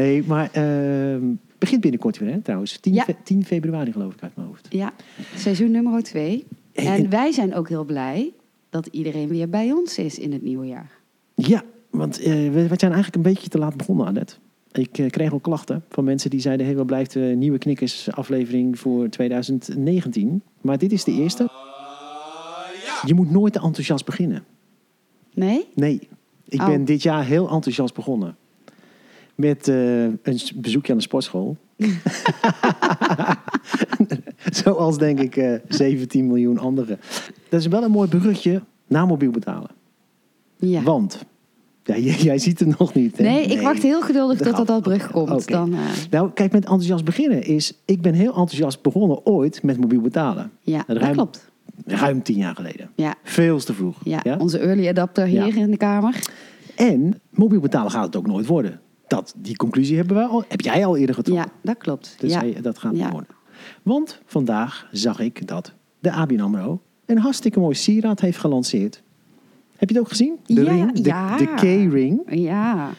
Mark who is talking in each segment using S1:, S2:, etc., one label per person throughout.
S1: nee, maar ehm begint binnenkort weer, hè, trouwens. 10,
S2: Ja.
S1: fe- 10 februari geloof ik uit mijn hoofd.
S2: Ja, seizoen nummer twee.
S1: En-
S2: En wij zijn ook heel blij dat iedereen weer bij ons is in het nieuwe jaar.
S1: Ja, want eh, we, we zijn eigenlijk een beetje te laat begonnen, Annette. Ik eh, kreeg al klachten van mensen die zeiden... Hey, wat blijft de nieuwe Knikkers aflevering voor 2019? Maar dit is de eerste. Je moet nooit te enthousiast beginnen.
S2: Nee?
S1: Nee, ik
S2: Oh.
S1: ben dit jaar heel enthousiast begonnen. Met eh, een bezoekje aan de sportschool. Zoals denk ik eh 17 miljoen anderen. Dat is wel een mooi bruggetje naar mobiel betalen.
S2: Ja.
S1: Want, ja, jij, jij ziet het nog niet. hè?
S2: Nee, ik wacht heel geduldig
S1: Dat
S2: tot dat dat brug komt. Dan, eh,
S1: Nou, kijk, met enthousiast beginnen is... Ik ben heel enthousiast begonnen ooit met mobiel betalen.
S2: ja, dat
S1: Ruim-
S2: klopt.
S1: Ruim tien jaar geleden.
S2: Ja,
S1: Veel te vroeg.
S2: ja,
S1: Ja?
S2: onze early adapter hier
S1: Ja.
S2: in de kamer.
S1: En mobiel betalen gaat het ook nooit worden. Dat, die conclusie hebben we al, heb jij al eerder getrokken.
S2: Ja, dat klopt.
S1: Dus
S2: ja.
S1: hey, dat gaat niet
S2: Ja.
S1: worden. Want vandaag zag ik dat de ABN AMRO een hartstikke mooi sieraad heeft gelanceerd. Heb je het ook gezien? De
S2: Ja,
S1: ring, de,
S2: ja.
S1: de K-ring.
S2: ja.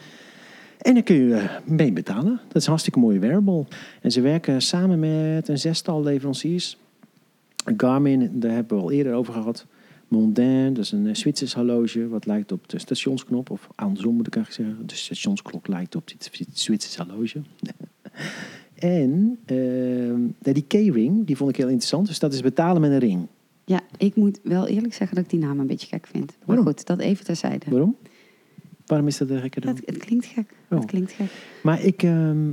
S1: En daar kun je eh, mee betalen. Dat is een hartstikke mooie wearable. En ze werken samen met een zestal leveranciers. Garmin, daar hebben we al eerder over gehad. Mondin, dat is een eh, Zwitsers horloge. Wat lijkt op de stationsknop. Of andersom moet ik eigenlijk zeggen. De stationsklok lijkt op dit dit Zwitsers horloge. en ehm, die K-ring, die vond ik heel interessant. Dus dat is betalen met een ring.
S2: ja, ik moet wel eerlijk zeggen dat ik die naam een beetje gek vind. Maar
S1: Waarom?
S2: goed, dat even terzijde.
S1: Waarom? Waarom is dat een gekke dan?
S2: Het, het klinkt gek.
S1: Oh.
S2: Het klinkt gek.
S1: Maar ik, ehm,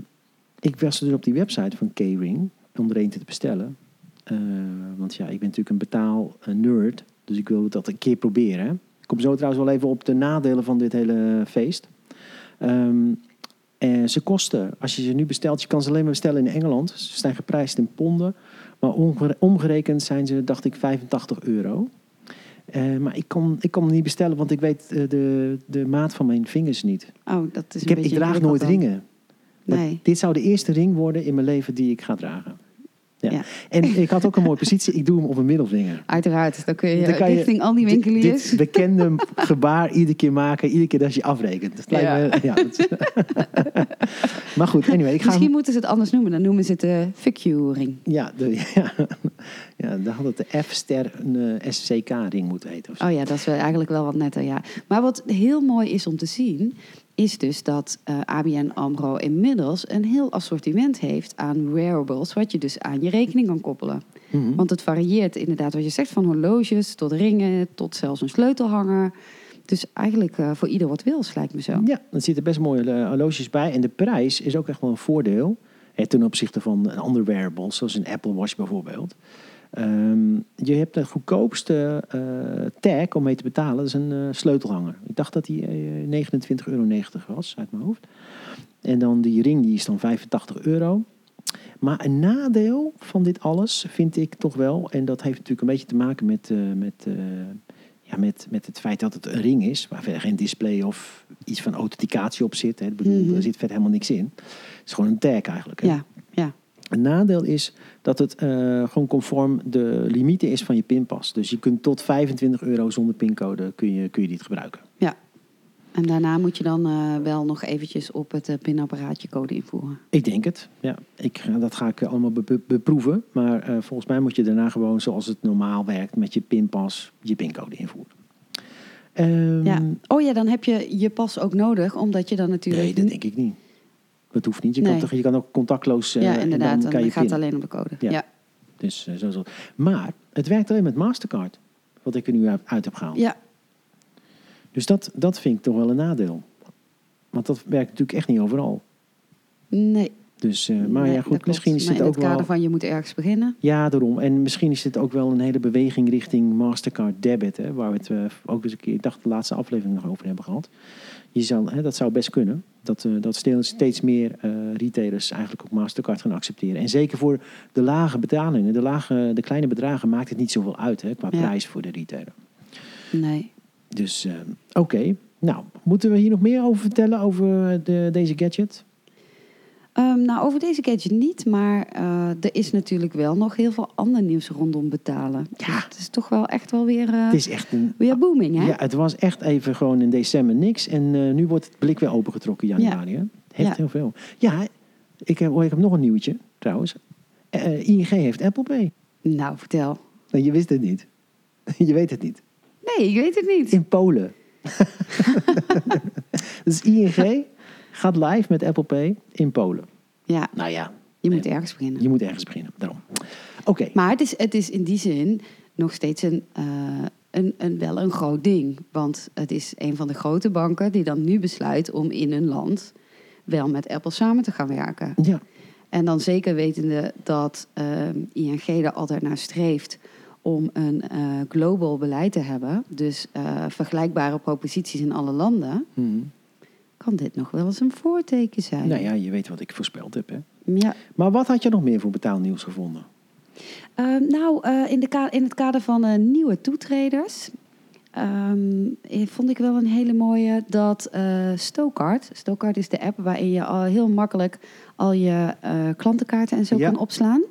S1: ik was dus op die website van K-Ring om er een te bestellen. Eh, want ja, ik ben natuurlijk een betaal eh, nerd. Dus ik wil dat een keer proberen. hè. Ik kom zo trouwens wel even op de nadelen van dit hele feest. Ehm, en ze kosten, als je ze nu bestelt, je kan ze alleen maar bestellen in Engeland. Ze zijn geprijsd in ponden. Maar omgere- omgerekend zijn ze, dacht ik, 85 euro. Eh, maar ik kan, ik kan hem niet bestellen, want ik weet eh, de, de maat van mijn vingers niet.
S2: Oh, dat is een
S1: Ik, heb, ik
S2: beetje
S1: draag nooit
S2: dan.
S1: ringen.
S2: Nee.
S1: dit zou de eerste ring worden in mijn leven die ik ga dragen. Ja.
S2: Ja.
S1: En ik had ook een mooie positie. Ik doe hem op een middelvinger.
S2: Uiteraard, dan kun je
S1: Dan kan je
S2: richting al die winkeliers.
S1: Dit bekende gebaar iedere keer maken. Iedere keer dat je afrekent. Dat lijkt
S2: Ja.
S1: me- ja, dat- maar goed, anyway. Ik ga
S2: Misschien
S1: hem-
S2: moeten ze het anders noemen. Dan noemen ze het de fuck you ring.
S1: ja, de, ja, ja, dan had het de F-ster een eh, SCK-ring moeten heten. Of zo.
S2: Oh ja, dat is eigenlijk wel wat netter, ja. Maar wat heel mooi is om te zien... is dus dat eh, ABN AMRO inmiddels een heel assortiment heeft aan wearables... wat je dus aan je rekening kan koppelen.
S1: Mhm.
S2: Want het varieert inderdaad, wat je zegt, van horloges tot ringen... tot zelfs een sleutelhanger. Dus eigenlijk eh, voor ieder wat wil, lijkt me zo.
S1: Ja, er zitten best mooie eh, horloges bij. En de prijs is ook echt wel een voordeel. Hè, ten opzichte van andere wearables, zoals een Apple Watch bijvoorbeeld. Ehm, je hebt de goedkoopste eh, tag om mee te betalen. Dat is een eh, sleutelhanger. Ik dacht dat die eh 29,90 euro was, uit mijn hoofd. En dan die ring, die is dan 85 euro. Maar een nadeel van dit alles vind ik toch wel... en dat heeft natuurlijk een beetje te maken met... eh, met eh, ja, met, met het feit dat het een ring is, waar verder geen display of iets van authenticatie op zit. Hè. Ik bedoel,
S2: Mhm.
S1: Er zit verder helemaal niks in. Het is gewoon een tag eigenlijk. Hè.
S2: Ja.
S1: Een nadeel is dat het eh, gewoon conform de limieten is van je pinpas. Dus je kunt tot 25 euro zonder pincode kun je, kun je dit gebruiken.
S2: ja. En daarna moet je dan eh, wel nog eventjes op het eh, pinapparaatje code invoeren.
S1: Ik denk het. Ja, ik, dat ga ik allemaal be- be- beproeven. Maar volgens mij moet je daarna gewoon zoals het normaal werkt met je pinpas je pincode invoeren. Ehm,
S2: Ja. Oh ja, dan heb je je pas ook nodig, omdat je dan natuurlijk...
S1: Nee, dat denk ik niet. Dat hoeft niet. Je,
S2: Nee.
S1: kan, toch, je kan ook contactloos. eh,
S2: ja,
S1: en
S2: inderdaad.
S1: dan
S2: Dan,
S1: kan je
S2: gaat alleen op de code.
S1: Ja.
S2: Ja.
S1: Dus, eh, zo, zo. Maar het werkt alleen met Mastercard. Wat ik er nu uit, heb gehaald.
S2: Ja.
S1: Dus dat, dat vind ik toch wel een nadeel. Want dat werkt natuurlijk echt niet overal.
S2: Nee.
S1: Dus, eh, maar
S2: nee,
S1: ja, goed, misschien is
S2: Maar
S1: het
S2: in
S1: ook
S2: het kader
S1: wel...
S2: van je moet ergens beginnen.
S1: Ja, daarom. En misschien is dit ook wel een hele beweging richting Mastercard debit. Hè, waar we het eh, ook eens een keer, ik dacht de laatste aflevering nog over hebben gehad. Je zal, hè, dat zou best kunnen. Dat, eh dat steeds- meer eh, retailers eigenlijk ook Mastercard gaan accepteren. En zeker voor de lage betalingen, de, lage, de kleine bedragen, maakt het niet zoveel uit hè, qua
S2: Ja.
S1: prijs voor de retailer.
S2: Nee.
S1: Dus eh, oké. Nou, moeten we hier nog meer over vertellen over de, deze gadget?
S2: Ehm, nou, over deze gadget niet, maar eh, er is natuurlijk wel nog heel veel ander nieuws rondom betalen.
S1: Ja.
S2: Dus het is toch wel echt wel weer, eh,
S1: Het is echt een.
S2: weer booming, hè?
S1: Ja, het was echt even gewoon in december niks. En eh, nu wordt het blik weer opengetrokken januari. Hè? Heeft
S2: Ja.
S1: heel veel. Ja, ik heb, oh, ik heb nog een nieuwtje trouwens. ING heeft Apple Pay.
S2: Nou, vertel.
S1: Je wist het niet. Je weet het niet.
S2: Nee, ik weet het niet.
S1: In Polen. dus ING gaat live met Apple Pay in Polen.
S2: Ja,
S1: Nou ja,
S2: je moet ergens beginnen.
S1: je moet ergens beginnen. Daarom. Oké.
S2: Maar het is, het is in die zin nog steeds een, eh, een, een, wel een groot ding. Want het is een van de grote banken die dan nu besluit om in een land wel met Apple samen te gaan werken.
S1: Ja,
S2: En dan zeker wetende dat ehm, ING er altijd naar streeft om een eh, global beleid te hebben. Dus eh, vergelijkbare proposities in alle landen.
S1: Mhm.
S2: Kan dit nog wel eens een voorteken zijn?
S1: nou ja, je weet wat ik voorspeld heb. Hè?
S2: Ja.
S1: Maar wat had je nog meer voor betaalnieuws gevonden?
S2: Ehm, nou, eh, in, de ka- in het kader van eh, nieuwe toetreders ehm, eh, vond ik wel een hele mooie dat Stokart, Stokart is de app waarin je al heel makkelijk al je klantenkaarten en zo
S1: Ja.
S2: kan opslaan.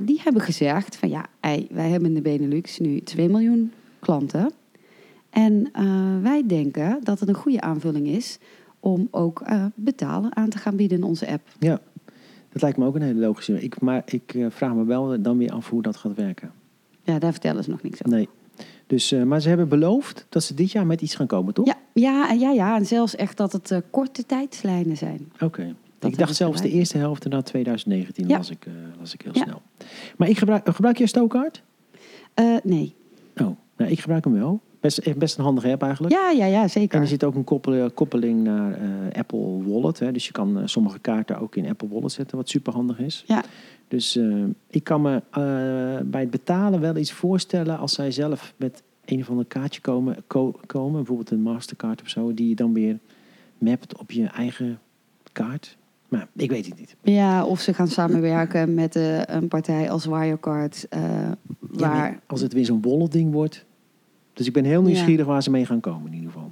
S2: Die hebben gezegd van ja, ei, wij hebben in de Benelux nu 2 miljoen klanten. En wij denken dat het een goede aanvulling is om ook eh, betalen aan te gaan bieden in onze app.
S1: Ja, dat lijkt me ook een hele logische. Ik, maar ik eh, vraag me wel dan weer af hoe dat gaat werken.
S2: Ja, daar vertellen ze nog niks over.
S1: Nee. Dus, eh, maar ze hebben beloofd dat ze dit jaar met iets gaan komen, toch?
S2: Ja, ja, en ja, ja, en zelfs echt dat het korte tijdslijnen zijn.
S1: Oké. Ik dacht zelfs de eerste helft na 2019
S2: Ja.
S1: las, ik, las ik heel
S2: Ja.
S1: snel. Maar ik gebruik, gebruik jij Stokart?
S2: Nee.
S1: Oh, nou, ik gebruik hem wel. Best, best een handige app eigenlijk.
S2: Ja, ja, ja,
S1: En
S2: zeker.
S1: er zit ook een koppel- koppeling naar eh, Apple Wallet. Hè. Dus je kan eh, sommige kaarten ook in Apple Wallet zetten, wat super handig is.
S2: Ja.
S1: Dus eh, ik kan me eh, bij het betalen wel iets voorstellen als zij zelf met een of ander kaartje komen, ko- komen, bijvoorbeeld een Mastercard of zo, die je dan weer mapt op je eigen kaart. Maar ik weet het niet.
S2: Ja, of ze gaan samenwerken met eh, een partij als Wirecard. eh,
S1: Ja,
S2: waar...
S1: als het weer zo'n wallet ding wordt. Dus ik ben heel nieuwsgierig waar ze mee gaan komen in ieder geval.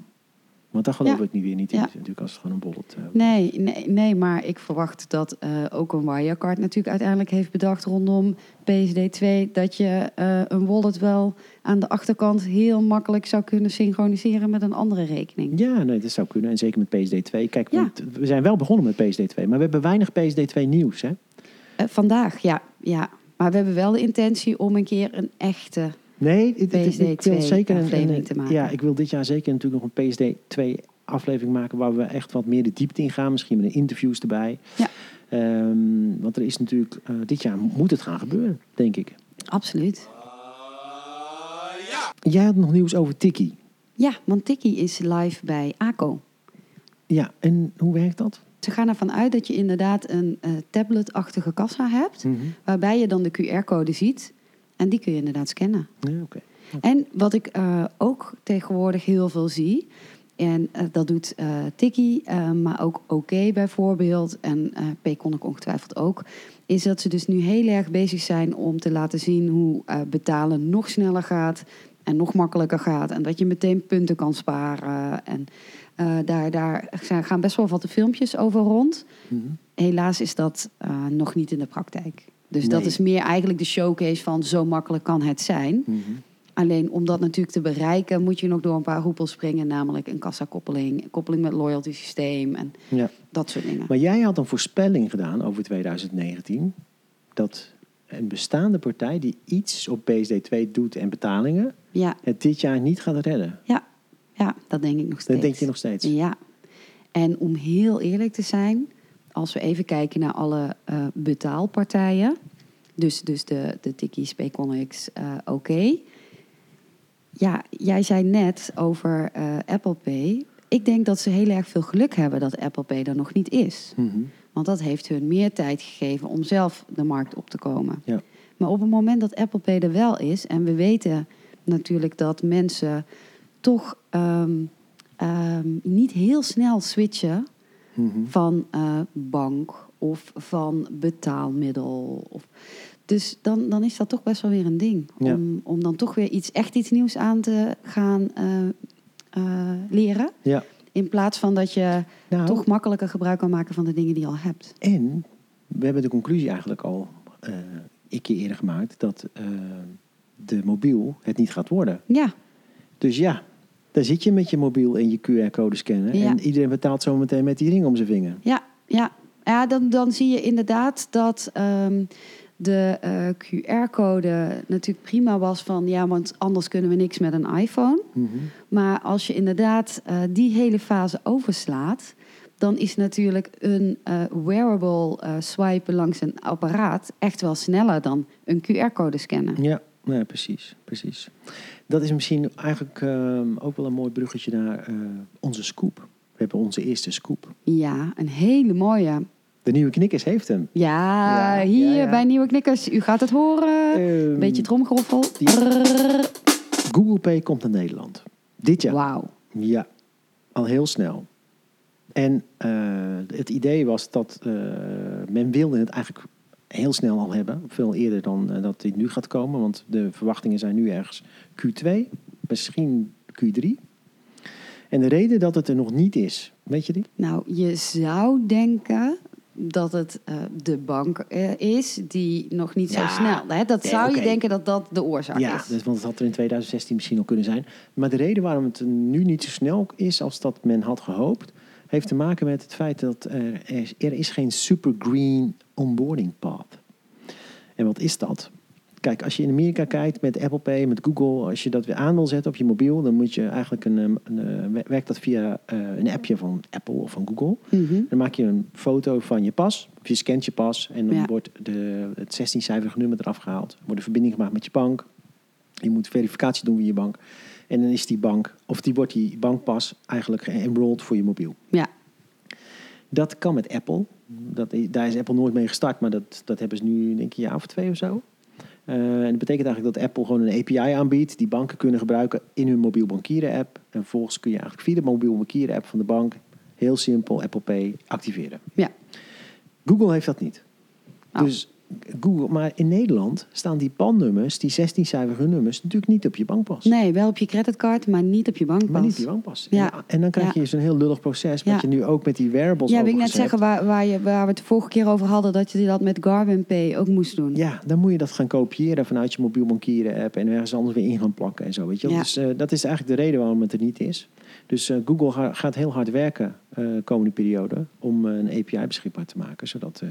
S1: Want daar geloof ik niet weer niet in.
S2: Ja.
S1: Natuurlijk als het gewoon een wallet. eh,
S2: Nee, nee, nee, maar ik verwacht dat eh, ook een Wirecard natuurlijk uiteindelijk heeft bedacht rondom PSD2 dat je eh, een wallet wel aan de achterkant heel makkelijk zou kunnen synchroniseren met een andere rekening.
S1: Ja, nee, dat zou kunnen. En zeker met PSD2. Kijk,
S2: Ja.
S1: want we zijn wel begonnen met PSD2. Maar we hebben weinig PSD2 nieuws, hè?
S2: Vandaag, ja, ja. Maar we hebben wel de intentie om een keer een echte
S1: Nee, het- het- ik wil
S2: PSD2
S1: zeker een
S2: aflevering te maken.
S1: Ja, ik wil dit jaar zeker natuurlijk nog een PSD2 aflevering maken waar we echt wat meer de diepte in gaan. Misschien met interviews erbij.
S2: Ja.
S1: Ehm, want er is natuurlijk, eh, dit jaar moet het gaan gebeuren, denk ik.
S2: Absoluut.
S1: Jij had nog nieuws over Tiki.
S2: Ja, want Tiki is live bij ACO.
S1: Ja, en hoe werkt dat?
S2: Ze gaan ervan uit dat je inderdaad een eh, tabletachtige kassa hebt, waarbij je dan de QR-code ziet en die kun je inderdaad scannen.
S1: Ja, oké.
S2: En wat ik eh, ook tegenwoordig heel veel zie, en eh, dat doet eh Tiki, maar ook OK bijvoorbeeld, en eh Paycon ik ongetwijfeld ook, is dat ze dus nu heel erg bezig zijn om te laten zien hoe betalen nog sneller gaat en nog makkelijker gaat. En dat je meteen punten kan sparen. En daar, daar gaan best wel wat filmpjes over rond.
S1: Mhm.
S2: Helaas is dat nog niet in de praktijk. Dus dat is meer eigenlijk de showcase van zo makkelijk kan het zijn.
S1: Mhm.
S2: Alleen om dat natuurlijk te bereiken, moet je nog door een paar hoepels springen. Namelijk een kassakoppeling, koppeling met loyalty systeem en
S1: Ja.
S2: dat soort dingen.
S1: Maar jij had een voorspelling gedaan over 2019. Dat een bestaande partij die iets op PSD2 doet en betalingen,
S2: Ja,
S1: het dit jaar niet gaat redden.
S2: ja, ja, dat denk ik nog steeds.
S1: Dat denk je nog steeds.
S2: Ja. En om heel eerlijk te zijn, als we even kijken naar alle eh, betaalpartijen. Dus, dus de, de Tikkies, Payconics, eh oké. Ja, jij zei net over eh, Apple Pay. Ik denk dat ze heel erg veel geluk hebben dat Apple Pay er nog niet is.
S1: Mhm.
S2: Want dat heeft hun meer tijd gegeven om zelf de markt op te komen.
S1: Ja.
S2: Maar op het moment dat Apple Pay er wel is, en we weten natuurlijk dat mensen toch ehm, ehm, niet heel snel switchen
S1: Mhm.
S2: van eh, bank of van betaalmiddel. Of, dus dan, dan is dat toch best wel weer een ding.
S1: Ja.
S2: Om, om dan toch weer iets, echt iets nieuws aan te gaan eh, eh, leren.
S1: Ja.
S2: In plaats van dat je
S1: Nou,
S2: toch makkelijker gebruik kan maken van de dingen die je al hebt.
S1: En we hebben de conclusie eigenlijk al eh een keer eerder gemaakt dat de mobiel het niet gaat worden.
S2: Ja,
S1: Dus ja, daar zit je met je mobiel en je QR-code scannen.
S2: Ja.
S1: En iedereen betaalt zo meteen met die ring om zijn vinger.
S2: ja, ja. ja dan, dan zie je inderdaad dat ehm, de eh, QR-code natuurlijk prima was van... ja, want anders kunnen we niks met een iPhone.
S1: Mhm.
S2: Maar als je inderdaad eh, die hele fase overslaat... dan is natuurlijk een eh, wearable swipen langs een apparaat... echt wel sneller dan een QR-code scannen.
S1: Ja, ja, precies, precies. Dat is misschien eigenlijk ehm, ook wel een mooi bruggetje naar eh, onze scoop. We hebben onze eerste scoop.
S2: Ja, een hele mooie.
S1: De nieuwe Knikkers heeft hem.
S2: Ja,
S1: Ja,
S2: hier
S1: ja, ja.
S2: bij Nieuwe Knikkers. U gaat het horen.
S1: Ehm,
S2: Beetje tromgeroffel.
S1: Google Pay komt naar Nederland. Dit jaar.
S2: Wauw.
S1: Ja, al heel snel. En eh, het idee was dat eh, men wilde het eigenlijk heel snel al hebben. Veel eerder dan eh, dat dit nu gaat komen. Want de verwachtingen zijn nu ergens Q2, misschien Q3. En de reden dat het er nog niet is, weet je die?
S2: Nou, je zou denken dat het eh, de bank eh, is die nog niet zo
S1: Ja.
S2: snel... Hè? Dat
S1: Nee,
S2: zou je denken dat dat de oorzaak
S1: Ja,
S2: is.
S1: dus, want het had er in 2016 misschien al kunnen zijn. Maar de reden waarom het nu niet zo snel is als dat men had gehoopt, heeft te maken met het feit dat er, er is geen super green onboarding path. En wat is dat? Kijk, als je in Amerika kijkt met Apple Pay, met Google, als je dat weer aan wil zetten op je mobiel, dan moet je eigenlijk een, een, een- eh, werkt dat via eh, een appje van Apple of van Google.
S2: Mhm.
S1: Dan maak je een foto van je pas, of je scant je pas en dan
S2: Ja.
S1: wordt de, het 16-cijferige nummer eraf gehaald. Wordt een verbinding gemaakt met je bank. Je moet verificatie doen via je bank. En dan is die bank, of die wordt die bankpas eigenlijk enrolled voor je mobiel.
S2: Ja,
S1: Dat kan met Apple. Dat, daar is Apple nooit mee gestart, maar dat, dat hebben ze nu denk ik een jaar of twee of zo. Eh, en dat betekent eigenlijk dat Apple gewoon een API aanbiedt die banken kunnen gebruiken in hun mobiel bankieren app. En vervolgens kun je eigenlijk via de mobiel bankieren app van de bank heel simpel Apple Pay activeren.
S2: ja.
S1: Google heeft dat niet.
S2: Oh.
S1: Dus Google, maar in Nederland staan die pannummers, die 16-cijferige nummers, natuurlijk niet op je bankpas.
S2: Nee, wel op je creditcard, maar niet op je bankpas.
S1: Maar niet op je bankpas.
S2: Ja.
S1: En, en dan krijg je
S2: Ja.
S1: zo'n heel lullig proces, wat
S2: Ja.
S1: je nu ook met die wearables
S2: Ja, wil ik net zeggen, waar, waar, je, waar we het de vorige keer over hadden... dat je dat met Garmin Pay ook moest doen.
S1: Ja, dan moet je dat gaan kopiëren vanuit je mobiel bankieren app en ergens anders weer in gaan plakken en zo. Weet je.
S2: Ja.
S1: Dus eh, dat is eigenlijk de reden waarom het er niet is. Dus eh, Google ga- gaat heel hard werken eh komende periode om een API beschikbaar te maken, zodat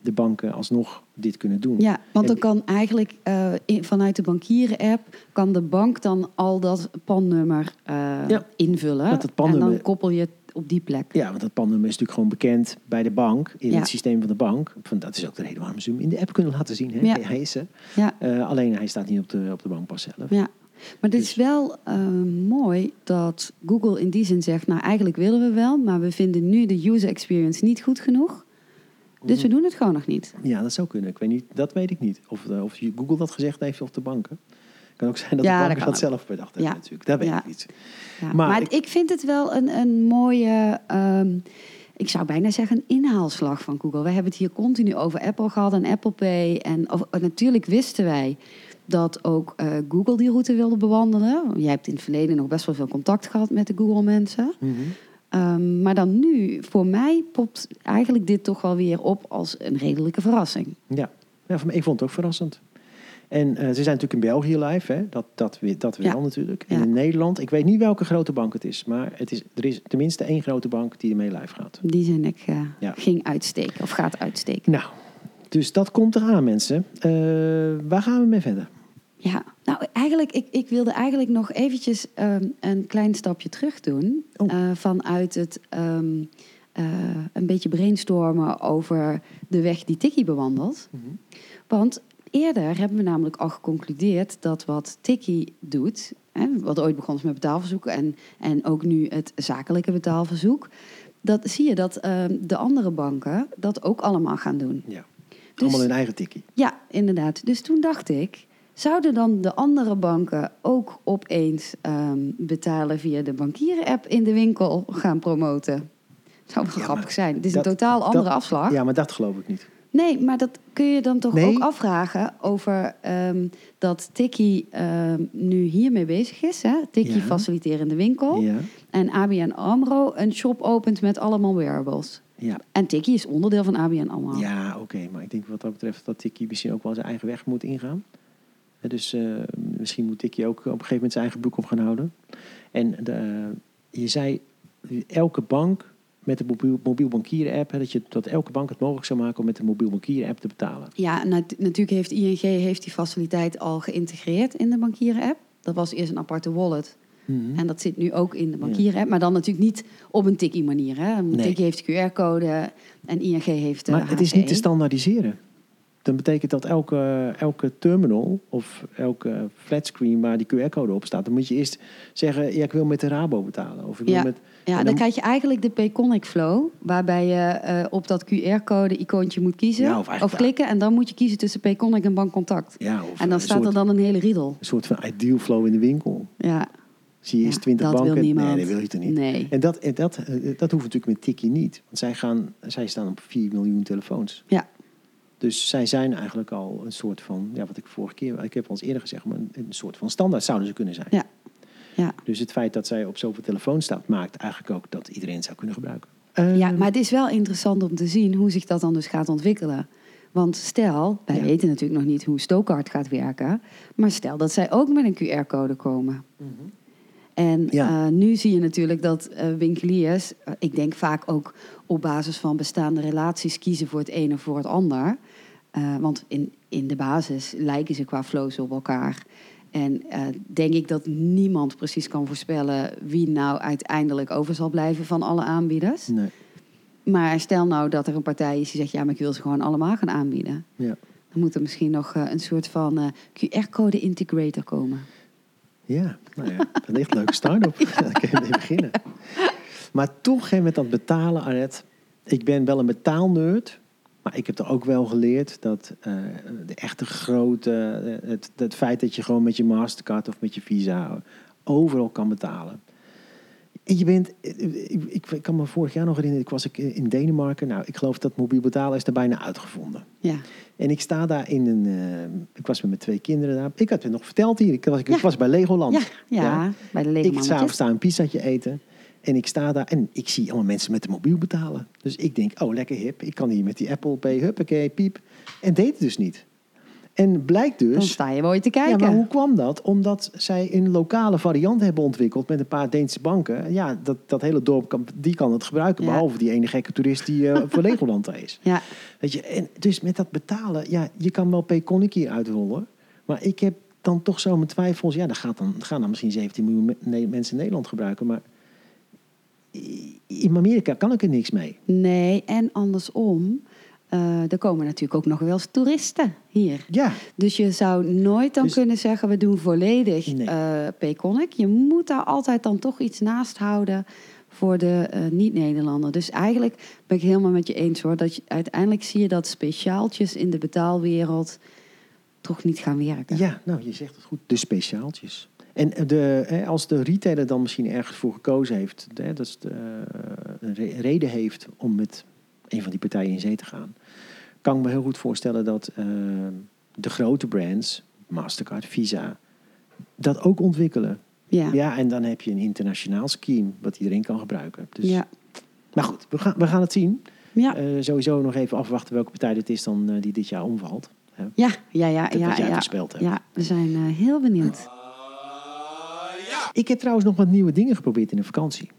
S1: de banken alsnog dit kunnen doen.
S2: Ja, want dan kan eigenlijk eh, in- vanuit de bankieren-app... kan de bank dan al dat pannummer eh,
S1: Ja,
S2: invullen.
S1: dat het
S2: En dan koppel je het op die plek.
S1: Ja, want dat pannummer is natuurlijk gewoon bekend bij de bank, in
S2: Ja.
S1: het systeem van de bank. Van, dat is ook de reden waarom ze hem in de app kunnen laten zien. Hè?
S2: Ja.
S1: Hij is er.
S2: Ja,
S1: Eh, alleen hij staat niet op de, op de bankpas zelf.
S2: ja. Maar het is
S1: Dus-
S2: wel mooi dat Google in die zin zegt... nou, eigenlijk willen we wel, maar we vinden nu de user experience niet goed genoeg. Dus we
S1: Mhm.
S2: doen het gewoon nog niet.
S1: Ja, dat zou kunnen. Ik weet niet, dat weet ik niet. Of, eh, of Google dat gezegd heeft of de banken. kan ook zijn dat
S2: Ja,
S1: de banken dat, zelf bedacht hebben
S2: Ja.
S1: natuurlijk. Dat weet
S2: Ja.
S1: ik niet.
S2: Ja,
S1: Maar
S2: maar
S1: ik-
S2: ik, vind het wel een, een mooie, ehm, ik zou bijna zeggen, een inhaalslag van Google. We hebben het hier continu over Apple gehad en Apple Pay. En of, natuurlijk wisten wij dat ook eh, Google die route wilde bewandelen. Jij hebt in het verleden nog best wel veel contact gehad met de Google-mensen.
S1: Mhm.
S2: Ehm, maar dan nu, voor mij popt eigenlijk dit toch wel weer op als een redelijke verrassing.
S1: Ja. ja, voor mij, ik vond het ook verrassend. En eh, ze zijn natuurlijk in België live, hè? dat, dat, dat wel
S2: Ja.
S1: natuurlijk. En
S2: Ja.
S1: in Nederland, ik weet niet welke grote bank het is, maar het is, er is tenminste één grote bank die ermee live gaat.
S2: Die zin ik eh,
S1: Ja.
S2: ging uitsteken of gaat uitsteken.
S1: Nou, dus dat komt eraan mensen. Eh, waar gaan we mee verder?
S2: Ja, nou eigenlijk, ik, ik wilde eigenlijk nog eventjes ehm, een klein stapje terug doen.
S1: Oh.
S2: Eh, vanuit het ehm, eh, een beetje brainstormen over de weg die Tikkie bewandelt. Want eerder hebben we namelijk al geconcludeerd dat wat Tikkie doet, hè, wat ooit begon met betaalverzoek en, en ook nu het zakelijke betaalverzoek, dat zie je dat ehm, de andere banken dat ook allemaal gaan doen.
S1: Ja.
S2: Dus-
S1: Allemaal hun eigen tikkie.
S2: Ja, inderdaad. Dus toen dacht ik, zouden dan de andere banken ook opeens ehm, betalen via de bankieren-app in de winkel gaan promoten? Zou wel
S1: Ja,
S2: grappig zijn. Het is
S1: dat-
S2: een totaal andere
S1: dat-
S2: afslag.
S1: Ja, maar dat geloof ik niet.
S2: Nee, maar dat kun je dan toch
S1: Nee.
S2: ook afvragen over ehm, dat Tikkie ehm, nu hiermee bezig is. Hè? Tikkie
S1: Ja.
S2: faciliterende winkel.
S1: Ja,
S2: En ABN AMRO een shop opent met allemaal wearables.
S1: ja.
S2: En Tikkie is onderdeel van ABN AMRO.
S1: ja oké. Maar ik denk wat dat betreft dat Tikkie misschien ook wel zijn eigen weg moet ingaan. Dus eh, misschien moet Tikkie ook op een gegeven moment zijn eigen broek op gaan houden. En de, je zei, elke bank met de mobiel, mobiel bankieren app... Hè, dat, je, dat elke bank het mogelijk zou maken om met de mobiel bankieren app te betalen.
S2: Ja, nat- natuurlijk heeft ING heeft die faciliteit al geïntegreerd in de bankieren-app. Dat was eerst een aparte wallet.
S1: Mhm.
S2: En dat zit nu ook in de bankieren-app. Maar dan natuurlijk niet op een Tikkie-manier. Hè? Een
S1: Nee.
S2: Tikkie heeft QR-code en ING heeft
S1: Maar het is niet te standaardiseren. Dan betekent dat elke, elke terminal of elke flatscreen waar die QR-code op staat, dan moet je eerst zeggen: ja, ik wil met de Rabo betalen. Of ik wil
S2: Ja.
S1: met.
S2: Ja, dan,
S1: dan-
S2: krijg je eigenlijk de Payconic Flow, waarbij je eh, op dat QR-code-icoontje moet kiezen
S1: Ja, of
S2: klikken. En dan moet je kiezen tussen Payconic en bankcontact.
S1: Ja, of
S2: En dan
S1: een
S2: staat
S1: soort,
S2: er dan een hele riedel.
S1: een soort van ideal flow in de winkel.
S2: Ja,
S1: Zie je eerst
S2: Ja,
S1: 20
S2: dat wil
S1: banken.
S2: niemand.
S1: Nee, dat wil je toch niet.
S2: nee.
S1: En dat, en dat, eh, dat hoeft natuurlijk met Tiki niet. Want zij, gaan, zij staan op 4 miljoen telefoons.
S2: Ja.
S1: Dus zij zijn eigenlijk al een soort van, ja, wat ik vorige keer, ik heb al eens eerder gezegd, maar een, een soort van standaard zouden ze kunnen zijn.
S2: Ja. Ja.
S1: Dus het feit dat zij op zoveel telefoons staat, maakt eigenlijk ook dat iedereen het zou kunnen gebruiken.
S2: Ja, maar het is wel interessant om te zien hoe zich dat dan dus gaat ontwikkelen. Want stel, wij
S1: Ja.
S2: weten natuurlijk nog niet hoe Stokart gaat werken. Maar stel dat zij ook met een QR-code komen. En
S1: Ja.
S2: eh, nu zie je natuurlijk dat eh, winkeliers, eh, ik denk vaak ook op basis van bestaande relaties, kiezen voor het een of voor het ander. Eh, want in, in de basis lijken ze qua flows op elkaar. En eh, denk ik dat niemand precies kan voorspellen wie nou uiteindelijk over zal blijven van alle aanbieders.
S1: Nee,
S2: Maar stel nou dat er een partij is die zegt: ja, maar ik wil ze gewoon allemaal gaan aanbieden.
S1: ja.
S2: Dan moet er misschien nog eh, een soort van QR-code integrator komen.
S1: Ja, nou ja, is echt een leuke start-up. Daar kun je mee beginnen. Maar toch, met dat betalen, Aret. Ik ben wel een betaalnerd. Maar ik heb er ook wel geleerd dat eh, de echte grote... eh, het, het feit dat je gewoon met je Mastercard of met je Visa overal kan betalen. En je bent... Ik, ik, ik kan me vorig jaar nog herinneren, ik was ik in Denemarken. Nou, ik geloof dat mobiel betalen is er bijna uitgevonden.
S2: Ja,
S1: En ik sta daar in een... eh, ik was met mijn twee kinderen daar. Ik had het nog verteld hier. Ik was, ik
S2: Ja.
S1: was bij Legoland.
S2: ja, ja,
S1: Ja.
S2: bij de
S1: Ik
S2: Lego
S1: s'avonds daar een pizzatje eten. En ik sta daar en ik zie allemaal mensen met de mobiel betalen. Dus ik denk, oh, lekker hip. Ik kan hier met die Apple Pay, huppakee, piep. En deed het dus niet. En blijkt
S2: Dan
S1: dus...
S2: sta je mooi te
S1: Ja,
S2: kijken.
S1: maar hoe kwam dat? Omdat zij een lokale variant hebben ontwikkeld met een paar Deense banken. Ja, dat, dat hele dorp kan, die kan het gebruiken.
S2: Ja.
S1: Behalve die ene gekke toerist die eh, voor Legoland daar is.
S2: Ja,
S1: Weet je, en dus met dat betalen, ja, je kan wel Payconic hier uitrollen. Maar ik heb dan toch zo mijn twijfels. Ja, dan gaat dan, gaan dan misschien 17 miljoen mensen in Nederland gebruiken. Maar in Amerika kan ik er niks mee.
S2: nee, en andersom. eh, er komen natuurlijk ook nog wel eens toeristen hier.
S1: Ja,
S2: Dus je zou nooit dan
S1: Dus-
S2: kunnen zeggen, we doen volledig
S1: Nee.
S2: eh Payconic. Je moet daar altijd dan toch iets naast houden voor de eh, niet-Nederlander. Dus eigenlijk ben ik helemaal met je eens hoor. Dat je, uiteindelijk zie je dat speciaaltjes in de betaalwereld toch niet gaan werken.
S1: ja, nou, je zegt het goed. De speciaaltjes. En de, hè, als de retailer dan misschien ergens voor gekozen heeft, hè, dat is de, eh, reden heeft om met een van die partijen in zee te gaan, kan ik me heel goed voorstellen dat eh, de grote brands, Mastercard, Visa, dat ook ontwikkelen.
S2: Ja.
S1: Ja, en dan heb je een internationaal scheme wat iedereen kan gebruiken. Dus,
S2: ja.
S1: Maar goed, we gaan, we gaan het zien.
S2: Ja.
S1: Eh, sowieso nog even afwachten welke partij dit is dan die dit jaar omvalt. Hè,
S2: ja, ja, ja,
S1: dat
S2: ja, ja.
S1: voorspeld hebt.
S2: Ja, we zijn heel benieuwd.
S1: Ik heb trouwens nog wat nieuwe dingen geprobeerd in de vakantie.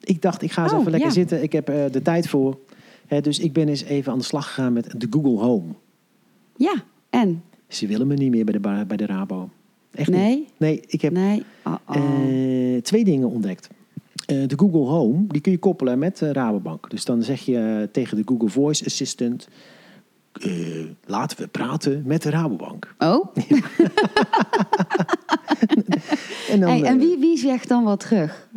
S1: Ik dacht, ik ga eens
S2: Oh,
S1: even lekker
S2: ja.
S1: zitten. Ik heb eh, de tijd voor. Hè, dus ik ben eens even aan de slag gegaan met de Google Home.
S2: Ja, en?
S1: Ze willen me niet meer bij de, bij de Rabo. Echt niet.
S2: Nee?
S1: Nee, ik heb
S2: Nee? Oh, oh.
S1: eh, twee dingen ontdekt. Eh, de Google Home, die kun je koppelen met de Rabobank. Dus dan zeg je tegen de Google Voice Assistant... eh, laten we praten met de Rabobank.
S2: oh?
S1: En, dan,
S2: Hey, en
S1: eh,
S2: wie, wie zegt dan wat terug?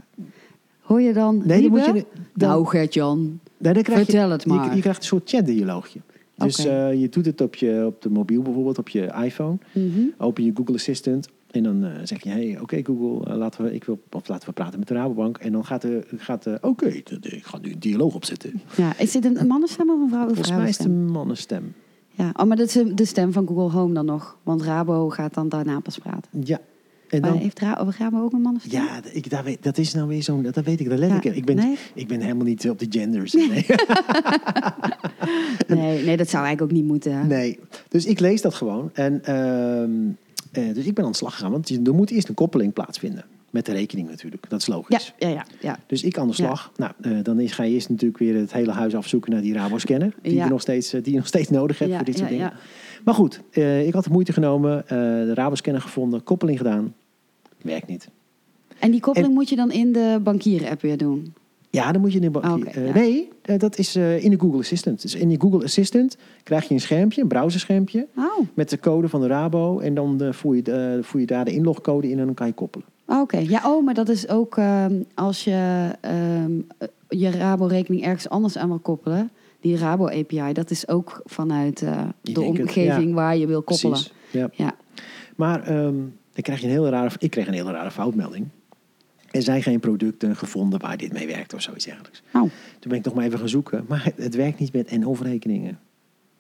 S2: Hoor je dan
S1: Nee, dan moet je... Dan,
S2: Nou, Gert-Jan.
S1: nee, dan krijg je,
S2: vertel het
S1: je-
S2: maar.
S1: Je, krijgt een soort chatdialoogje. Dus eh, je doet het op, je, op de mobiel bijvoorbeeld, op je iPhone.
S2: Mhm.
S1: Open je Google Assistant. En dan eh, zeg je, hey, oké Google, eh, laten, we, ik wil, of laten we praten met de Rabobank. En dan gaat de, gaat de oké, ik ga nu een dialoog opzetten.
S2: Ja, is dit een mannenstem of een vrouw?
S1: Volgens mij is het een mannenstem.
S2: Ja, oh, maar dat is de stem van Google Home dan nog. Want Rabo gaat dan daarna pas praten.
S1: Ja. En
S2: Maar
S1: dan,
S2: heeft Ra Rabo ook een mannenstem?
S1: ja, ik, daar weet, dat is nou weer zo'n, dat weet ik, dat let
S2: Ja,
S1: ik. Ik ben,
S2: nee?
S1: ik ben helemaal niet op de genders. Nee.
S2: Nee, nee, dat zou eigenlijk ook niet moeten.
S1: nee. Dus ik lees dat gewoon. En, ehm, eh, dus ik ben aan de slag gegaan, want er moet eerst een koppeling plaatsvinden. Met de rekening natuurlijk, dat is logisch.
S2: ja, ja. ja.
S1: Dus ik aan de slag. Nou, eh, dan is, ga je eerst natuurlijk weer het hele huis afzoeken naar die Rabo-scanner. Die,
S2: Ja.
S1: je nog steeds, eh, die je nog steeds nodig hebt voor dit soort
S2: ja,
S1: dingen.
S2: ja.
S1: Maar goed, ik had de moeite genomen. de Rabo-scanner gevonden, koppeling gedaan. Werkt niet.
S2: En die koppeling moet je dan in de bankier-app weer doen?
S1: Ja, dan moet je in de eh,
S2: ja.
S1: Nee, eh, dat is eh, in de Google Assistant. Dus in die Google Assistant krijg je een schermpje, een browserschermpje.
S2: Oh,
S1: Met de code van de Rabo. En dan voer, je, voer je daar de inlogcode in en dan kan je koppelen.
S2: oké. Ja, oh, maar dat is ook ehm, als je ehm, eh, je Rabo-rekening ergens anders aan wil koppelen. Die Rabo-API, dat is ook vanuit de
S1: het,
S2: omgeving
S1: ja.
S2: waar je wil koppelen.
S1: Precies. Ja.
S2: Ja.
S1: Maar ehm, dan krijg je een hele rare, ik kreeg een hele rare foutmelding. Er zijn geen producten gevonden waar dit mee werkt of zoiets dergelijks.
S2: Oh.
S1: Toen ben ik nog maar even gaan zoeken. Maar het, het werkt niet met NO-rekeningen.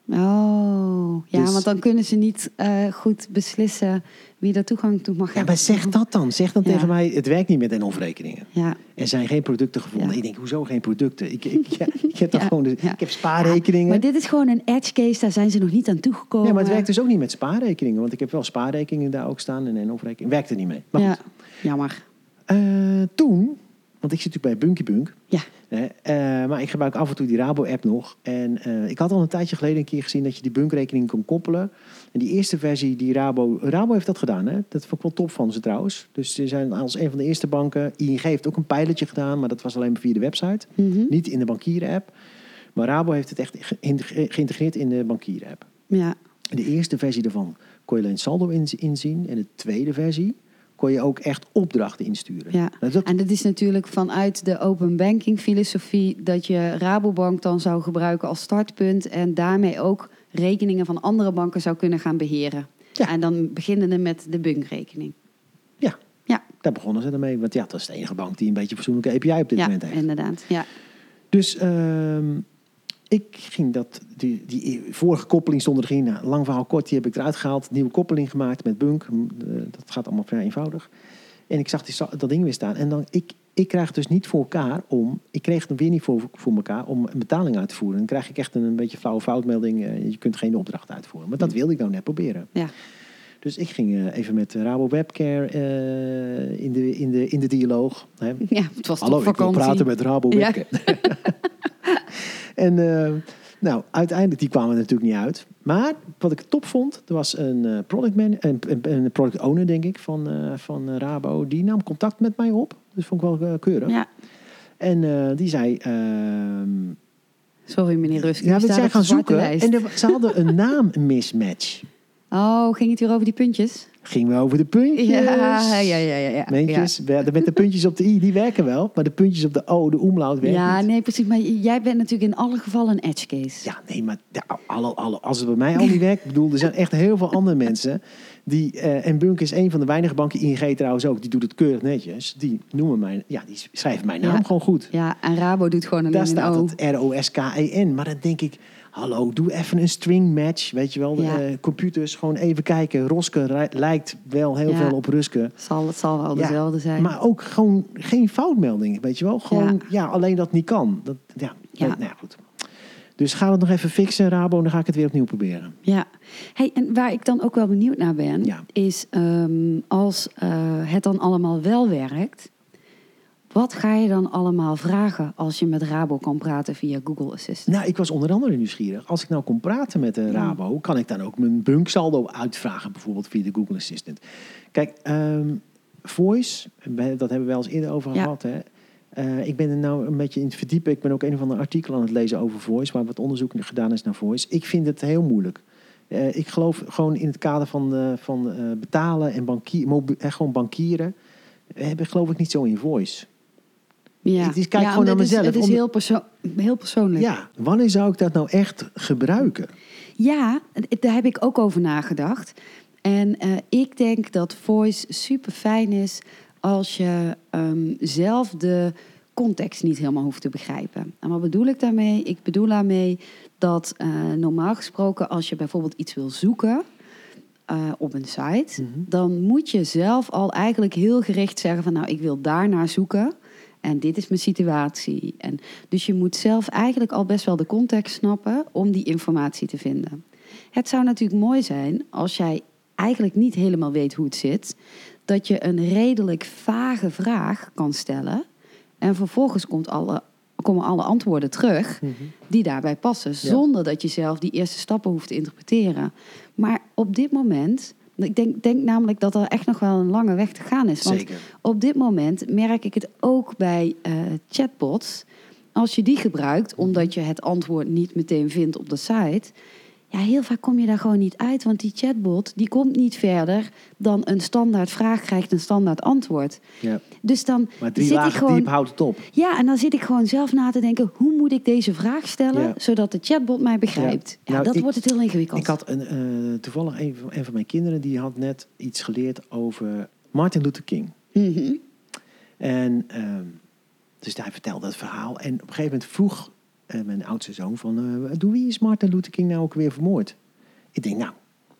S2: Oh, ja,
S1: Dus-
S2: want dan kunnen ze niet eh, goed beslissen wie daar toegang toe mag
S1: Ja,
S2: hebben.
S1: maar zeg dat dan. Zeg dan
S2: Ja.
S1: tegen mij, het werkt niet met NO-rekeningen.
S2: Ja,
S1: Er zijn geen producten gevonden.
S2: Ja.
S1: Ik denk, hoezo geen producten? Ik, ik, ja, ik heb, toch
S2: Ja,
S1: gewoon
S2: ja.
S1: ik heb spaarrekeningen.
S2: maar dit is gewoon een edge case, daar zijn ze nog niet aan toegekomen.
S1: Ja, maar het werkt dus ook niet met spaarrekeningen. Want ik heb wel spaarrekeningen daar ook staan en NO-rekeningen. Werkt er niet mee. Maar
S2: ja,
S1: goed.
S2: jammer.
S1: Eh, toen, want ik zit natuurlijk bij Bunky Bunk.
S2: Ja,
S1: eh, maar ik gebruik af en toe die Rabo-app nog. En eh, ik had al een tijdje geleden een keer gezien dat je die bunkrekening kon koppelen. En die eerste versie, die Rabo... Rabo heeft dat gedaan, hè? Dat vond ik wel top van ze trouwens. Dus ze zijn als een van de eerste banken... ING heeft ook een pijletje gedaan, maar dat was alleen via de website.
S2: Mhm.
S1: Niet in de bankieren-app. Maar Rabo heeft het echt ge- ge- geïntegreerd in de bankieren-app.
S2: ja,
S1: De eerste versie daarvan kon je alleen saldo inz- inzien. En de tweede versie kon je ook echt opdrachten insturen.
S2: ja.
S1: Dat,
S2: En dat is natuurlijk vanuit de open banking filosofie dat je Rabobank dan zou gebruiken als startpunt en daarmee ook rekeningen van andere banken zou kunnen gaan beheren.
S1: Ja.
S2: En dan beginnende met de bunkrekening.
S1: ja,
S2: Ja,
S1: daar begonnen ze ermee. Want ja, dat is de enige bank die een beetje fatsoenlijke API op dit
S2: ja
S1: moment heeft.
S2: inderdaad. Ja.
S1: Dus ehm, ik ging dat, die, die vorige koppeling stond er in. Nou, lang verhaal kort, die heb ik eruit gehaald. Nieuwe koppeling gemaakt met Bunk. Eh, dat gaat allemaal vrij eenvoudig. En ik zag die, dat ding weer staan. En dan, ik, ik krijg dus niet voor elkaar om... Ik kreeg het weer niet voor, voor elkaar om een betaling uit te voeren. Dan krijg ik echt een, een beetje flauwe foutmelding. eh, je kunt geen opdracht uitvoeren. Maar dat wilde ik nou net proberen.
S2: Ja.
S1: Dus ik ging eh, even met Rabo Webcare eh, in, de, in, de, in de dialoog. Hè.
S2: ja, het was
S1: Hallo,
S2: toch
S1: ik wil praten met Rabo
S2: Ja.
S1: Webcare. en eh, nou, uiteindelijk, die kwamen er natuurlijk niet uit. Maar wat ik top vond, er was een eh, product, man, een, een, product owner, denk ik, van, eh, van eh, Rabo. Die nam contact met mij op. Dus vond ik wel eh, keurig.
S2: Ja.
S1: En eh, die zei... ehm,
S2: Sorry meneer Rusk,
S1: ja, we zijn gaan zoeken. En ze hadden een naam mismatch.
S2: Oh, ging het hier over die puntjes?
S1: Gingen we over de puntjes.
S2: Ja, ja, ja, ja. ja.
S1: Puntjes. Ja. Met de puntjes op de i, die werken wel. Maar de puntjes op de o, de omlaut werken
S2: Ja,
S1: niet.
S2: nee, precies. Maar jij bent natuurlijk in alle gevallen een edge case.
S1: Ja, nee, maar ja, alle, alle, als het bij mij al niet werkt, ik bedoel, er zijn echt heel veel andere mensen die, eh, en Bunk is een van de weinige banken, ING trouwens ook, die doet het keurig netjes. Die noemen mijn, ja, die schrijven mijn naam
S2: Ja.
S1: gewoon goed.
S2: Ja, en Rabo doet gewoon alleen
S1: Daar
S2: een
S1: staat
S2: O.
S1: het R-O-S-K-E-N. Maar dan denk ik, hallo, doe even een string match. Weet je wel, de,
S2: Ja.
S1: eh, computers, gewoon even kijken. Roske lijkt wel heel
S2: Ja.
S1: veel op Ruske.
S2: Zal, het zal wel dezelfde zijn.
S1: Maar ook gewoon geen foutmelding, weet je wel. Gewoon, ja, alleen dat niet kan. Dat, ja,
S2: Ja.
S1: Nou, ja, goed. Dus ga het nog even fixen, Rabo, en dan ga ik het weer opnieuw proberen.
S2: Ja, hey, en waar ik dan ook wel benieuwd naar ben,
S1: Ja.
S2: is ehm, als eh, het dan allemaal wel werkt, wat ga je dan allemaal vragen als je met Rabo kan praten via Google Assistant?
S1: Nou, ik was onder andere nieuwsgierig. Als ik nou kon praten met de Rabo, kan ik dan ook mijn bunksaldo uitvragen, bijvoorbeeld via de Google Assistant. Kijk, ehm, voice, dat hebben we wel eens eerder over
S2: Ja.
S1: gehad. Hè? Eh, ik ben er nou een beetje in het verdiepen. Ik ben ook een of ander artikel aan het lezen over voice, waar wat onderzoek gedaan is naar voice. Ik vind het heel moeilijk. Eh, ik geloof gewoon in het kader van, eh, van eh, betalen en bankier, eh, gewoon bankieren, eh, heb ik geloof ik niet zo in voice.
S2: Ja,
S1: Het is- kijk gewoon
S2: omdat
S1: naar
S2: het is-
S1: mezelf.
S2: Het is, heel, perso- heel persoonlijk.
S1: Ja, wanneer zou ik dat nou echt gebruiken?
S2: Ja, daar heb ik ook over nagedacht. En eh, ik denk dat voice super fijn is als je ehm, zelf de context niet helemaal hoeft te begrijpen. En wat bedoel ik daarmee? Ik bedoel daarmee dat eh, normaal gesproken als je bijvoorbeeld iets wil zoeken eh, op een site,
S1: Mhm.
S2: dan moet je zelf al eigenlijk heel gericht zeggen van nou ik wil daarnaar zoeken. En dit is mijn situatie. En dus je moet zelf eigenlijk al best wel de context snappen om die informatie te vinden. Het zou natuurlijk mooi zijn als jij eigenlijk niet helemaal weet hoe het zit, dat je een redelijk vage vraag kan stellen. En vervolgens komt alle, komen alle antwoorden terug die daarbij passen, zonder dat je zelf die eerste stappen hoeft te interpreteren. Maar op dit moment, ik denk, denk namelijk dat er echt nog wel een lange weg te gaan is. Want
S1: Zeker.
S2: op dit moment merk ik het ook bij eh, chatbots. Als je die gebruikt, omdat je het antwoord niet meteen vindt op de site. Ja, heel vaak kom je daar gewoon niet uit. Want die chatbot die komt niet verder dan een standaard vraag krijgt een standaard antwoord.
S1: Ja.
S2: Dus dan
S1: Maar drie
S2: zit ik gewoon.
S1: diep houdt het op.
S2: Ja, en dan zit ik gewoon zelf na te denken: hoe moet ik deze vraag stellen
S1: Ja.
S2: zodat de chatbot mij begrijpt?
S1: Ja.
S2: Ja,
S1: Nou,
S2: dat
S1: ik-
S2: wordt het heel ingewikkeld.
S1: Ik had een, eh, toevallig een van, een van mijn kinderen die had net iets geleerd over Martin Luther King.
S2: Mhm.
S1: En ehm, dus hij vertelde het verhaal. En op een gegeven moment vroeg mijn oudste zoon van... eh, door wie is Martin Luther King nou ook weer vermoord? Ik denk, nou,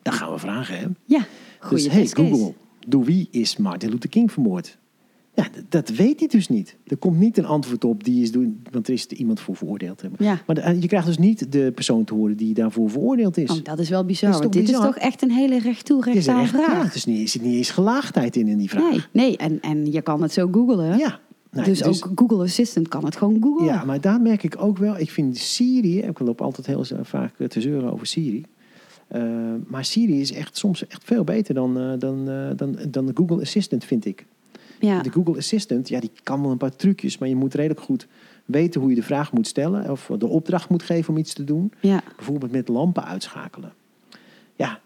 S1: dat gaan we vragen, hè?
S2: Ja, goede
S1: dus hey. Google, door wie is Martin Luther King vermoord? Ja, dat weet hij dus niet. Er komt niet een antwoord op, die is door, want er is er iemand voor veroordeeld. Hebben.
S2: Ja.
S1: Maar de- je krijgt dus niet de persoon te horen die daarvoor veroordeeld is.
S2: Oh, dat is wel bizar.
S1: Is
S2: want dit
S1: bizar?
S2: is toch echt een hele recht toe, recht aan vraag.
S1: Ja, dus niet, er zit niet eens gelaagdheid in in die vraag.
S2: Nee, nee en, en je kan het zo googlen.
S1: Ja. Nou,
S2: dus, ook Google Assistant kan het gewoon googlen.
S1: Ja, maar daar merk ik ook wel. Ik vind Siri, ik loop altijd heel vaak eh, te zeuren over Siri. Eh, maar Siri is echt soms echt veel beter dan, eh, dan, dan, dan de Google Assistant, vind ik.
S2: Ja.
S1: De Google Assistant, ja, die kan wel een paar trucjes, maar je moet redelijk goed weten hoe je de vraag moet stellen of de opdracht moet geven om iets te doen.
S2: ja.
S1: Bijvoorbeeld met lampen uitschakelen. Ja,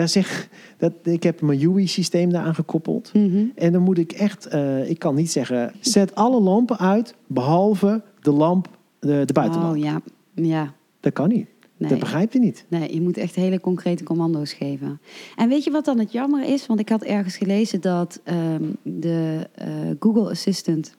S1: daar zeg, dat, ik heb mijn UI-systeem daaraan gekoppeld.
S2: Mhm.
S1: En dan moet ik echt, eh, ik kan niet zeggen, zet alle lampen uit, behalve de lamp, de, de buitenlamp.
S2: Oh ja, ja.
S1: Dat kan niet.
S2: Nee.
S1: Dat begrijpt hij niet.
S2: Nee, je moet echt hele concrete commando's geven. En weet je wat dan het jammer is? Want ik had ergens gelezen dat ehm, de eh, Google Assistant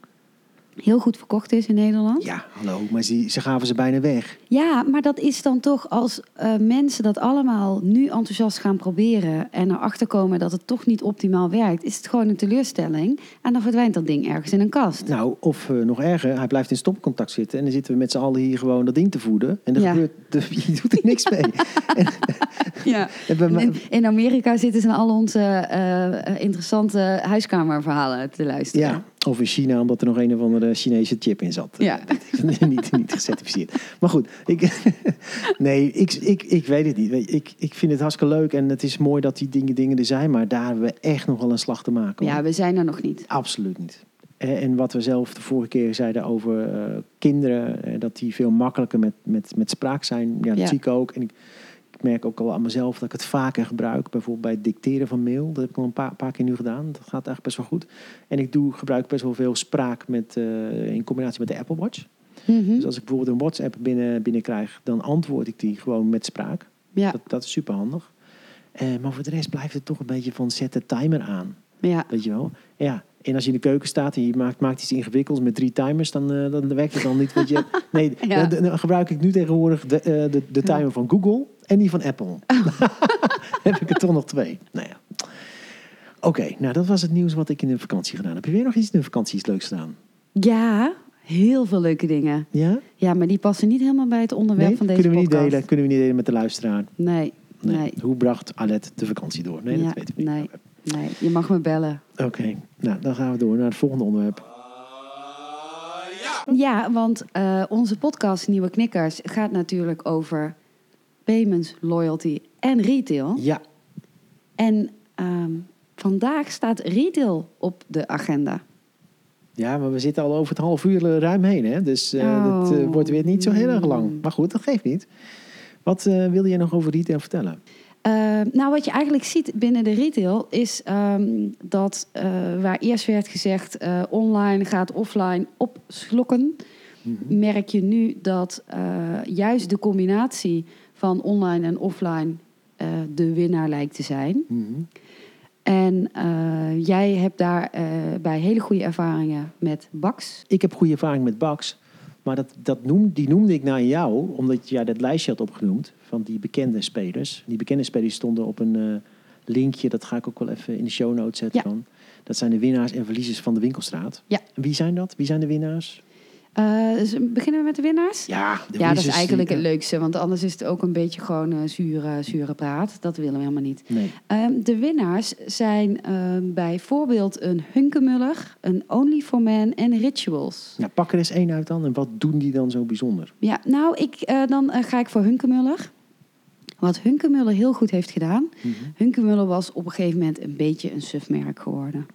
S2: heel goed verkocht is in Nederland.
S1: Ja, hallo, maar ze, ze gaven ze bijna weg.
S2: Ja, maar dat is dan toch als eh, mensen dat allemaal nu enthousiast gaan proberen en erachter komen dat het toch niet optimaal werkt, is het gewoon een teleurstelling. En dan verdwijnt dat ding ergens in een kast.
S1: Nou, of eh, nog erger, hij blijft in stopcontact zitten. En dan zitten we met z'n allen hier gewoon dat ding te voeden. En er
S2: Ja.
S1: gebeurt, je doet er niks mee.
S2: Ja. in Amerika zitten ze naar al onze eh, interessante huiskamerverhalen te luisteren.
S1: ja, of in China, omdat er nog een of andere Chinese chip in zat.
S2: Ja.
S1: Niet, niet gecertificeerd. Maar goed, ik, nee, ik, ik, ik weet het niet. Ik, ik vind het hartstikke leuk en het is mooi dat die dingen, dingen er zijn. Maar daar hebben we echt nog wel een slag te maken. hoor.
S2: Ja, we zijn er nog niet.
S1: Absoluut niet. En wat we zelf de vorige keer zeiden over eh, kinderen, eh, dat die veel makkelijker met, met, met spraak zijn. Ja, dat
S2: Ja.
S1: zie ik ook. En ik, ik merk ook al aan mezelf dat ik het vaker gebruik. Bijvoorbeeld bij het dicteren van mail. Dat heb ik al een paar, paar keer nu gedaan. Dat gaat eigenlijk best wel goed. En ik doe, gebruik best wel veel spraak met, eh, in combinatie met de Apple Watch.
S2: Mhm.
S1: Dus als ik bijvoorbeeld een WhatsApp binnen, binnenkrijg, dan antwoord ik die gewoon met spraak.
S2: Ja,
S1: Dat, dat is super handig. Eh, maar voor de rest blijft het toch een beetje van zet de timer aan.
S2: ja.
S1: Weet je wel? Ja. En als je in de keuken staat en je maakt, maakt iets ingewikkelds met drie timers, dan, eh, dan werkt het dan niet. Je, nee,
S2: Ja.
S1: dan, dan gebruik ik nu tegenwoordig de, de, de timer van Google en die van Apple. heb ik er toch nog twee. Nou ja. Oké, nou dat was het nieuws wat ik in de vakantie gedaan heb. Heb je weer nog iets in de vakantie iets leuks gedaan?
S2: ja, heel veel leuke dingen.
S1: Ja?
S2: Ja, maar die passen niet helemaal bij het onderwerp
S1: Nee?
S2: van deze
S1: kunnen we niet delen? Kunnen we niet delen met de luisteraar?
S2: Nee,
S1: Nee.
S2: nee.
S1: Hoe bracht Alet de vakantie door? Nee,
S2: Ja,
S1: dat weten we niet.
S2: nee. Nee, je mag me bellen.
S1: Oké, nou dan gaan we door naar het volgende onderwerp.
S2: Ja, want eh, onze podcast Nieuwe Knikkers gaat natuurlijk over payments, loyalty en retail.
S1: Ja,
S2: En ehm, vandaag staat retail op de agenda.
S1: Ja, maar we zitten al over het half uur eh, ruim heen, hè? Dus eh het eh, wordt weer niet zo heel erg lang.
S2: Mm.
S1: Maar goed, dat geeft niet. Wat eh, wilde je nog over retail vertellen?
S2: Eh, nou, wat je eigenlijk ziet binnen de retail is ehm, dat waar eerst werd gezegd online gaat offline opslokken, merk je nu dat juist de combinatie van online en offline eh, de winnaar lijkt te zijn.
S1: Mhm.
S2: En eh, jij hebt daar eh, bij hele goede ervaringen met Bax.
S1: Ik heb goede ervaring met Bax. Maar dat, dat noem, die noemde ik naar jou, omdat jij dat lijstje had opgenoemd van die bekende spelers. Die bekende spelers stonden op een linkje, dat ga ik ook wel even in de show notes zetten.
S2: Ja.
S1: Van. Dat zijn de winnaars en verliezers van de winkelstraat.
S2: Ja.
S1: En wie zijn dat? Wie zijn de winnaars?
S2: Eh, dus beginnen we met de winnaars?
S1: Ja, de
S2: Ja, dat is eigenlijk het leukste. Want anders is het ook een beetje gewoon eh, zure, zure praat. Dat willen we helemaal niet.
S1: Nee.
S2: Ehm, de winnaars zijn ehm, bijvoorbeeld een Hunkemuller, een Only for Men en Rituals.
S1: Nou, pak er eens één uit dan. En wat doen die dan zo bijzonder?
S2: Ja, nou, ik, eh, dan ga ik voor Hunkemuller. Wat Hunkemuller heel goed heeft gedaan.
S1: Mhm.
S2: Hunkemuller was op een gegeven moment een beetje een sufmerk geworden.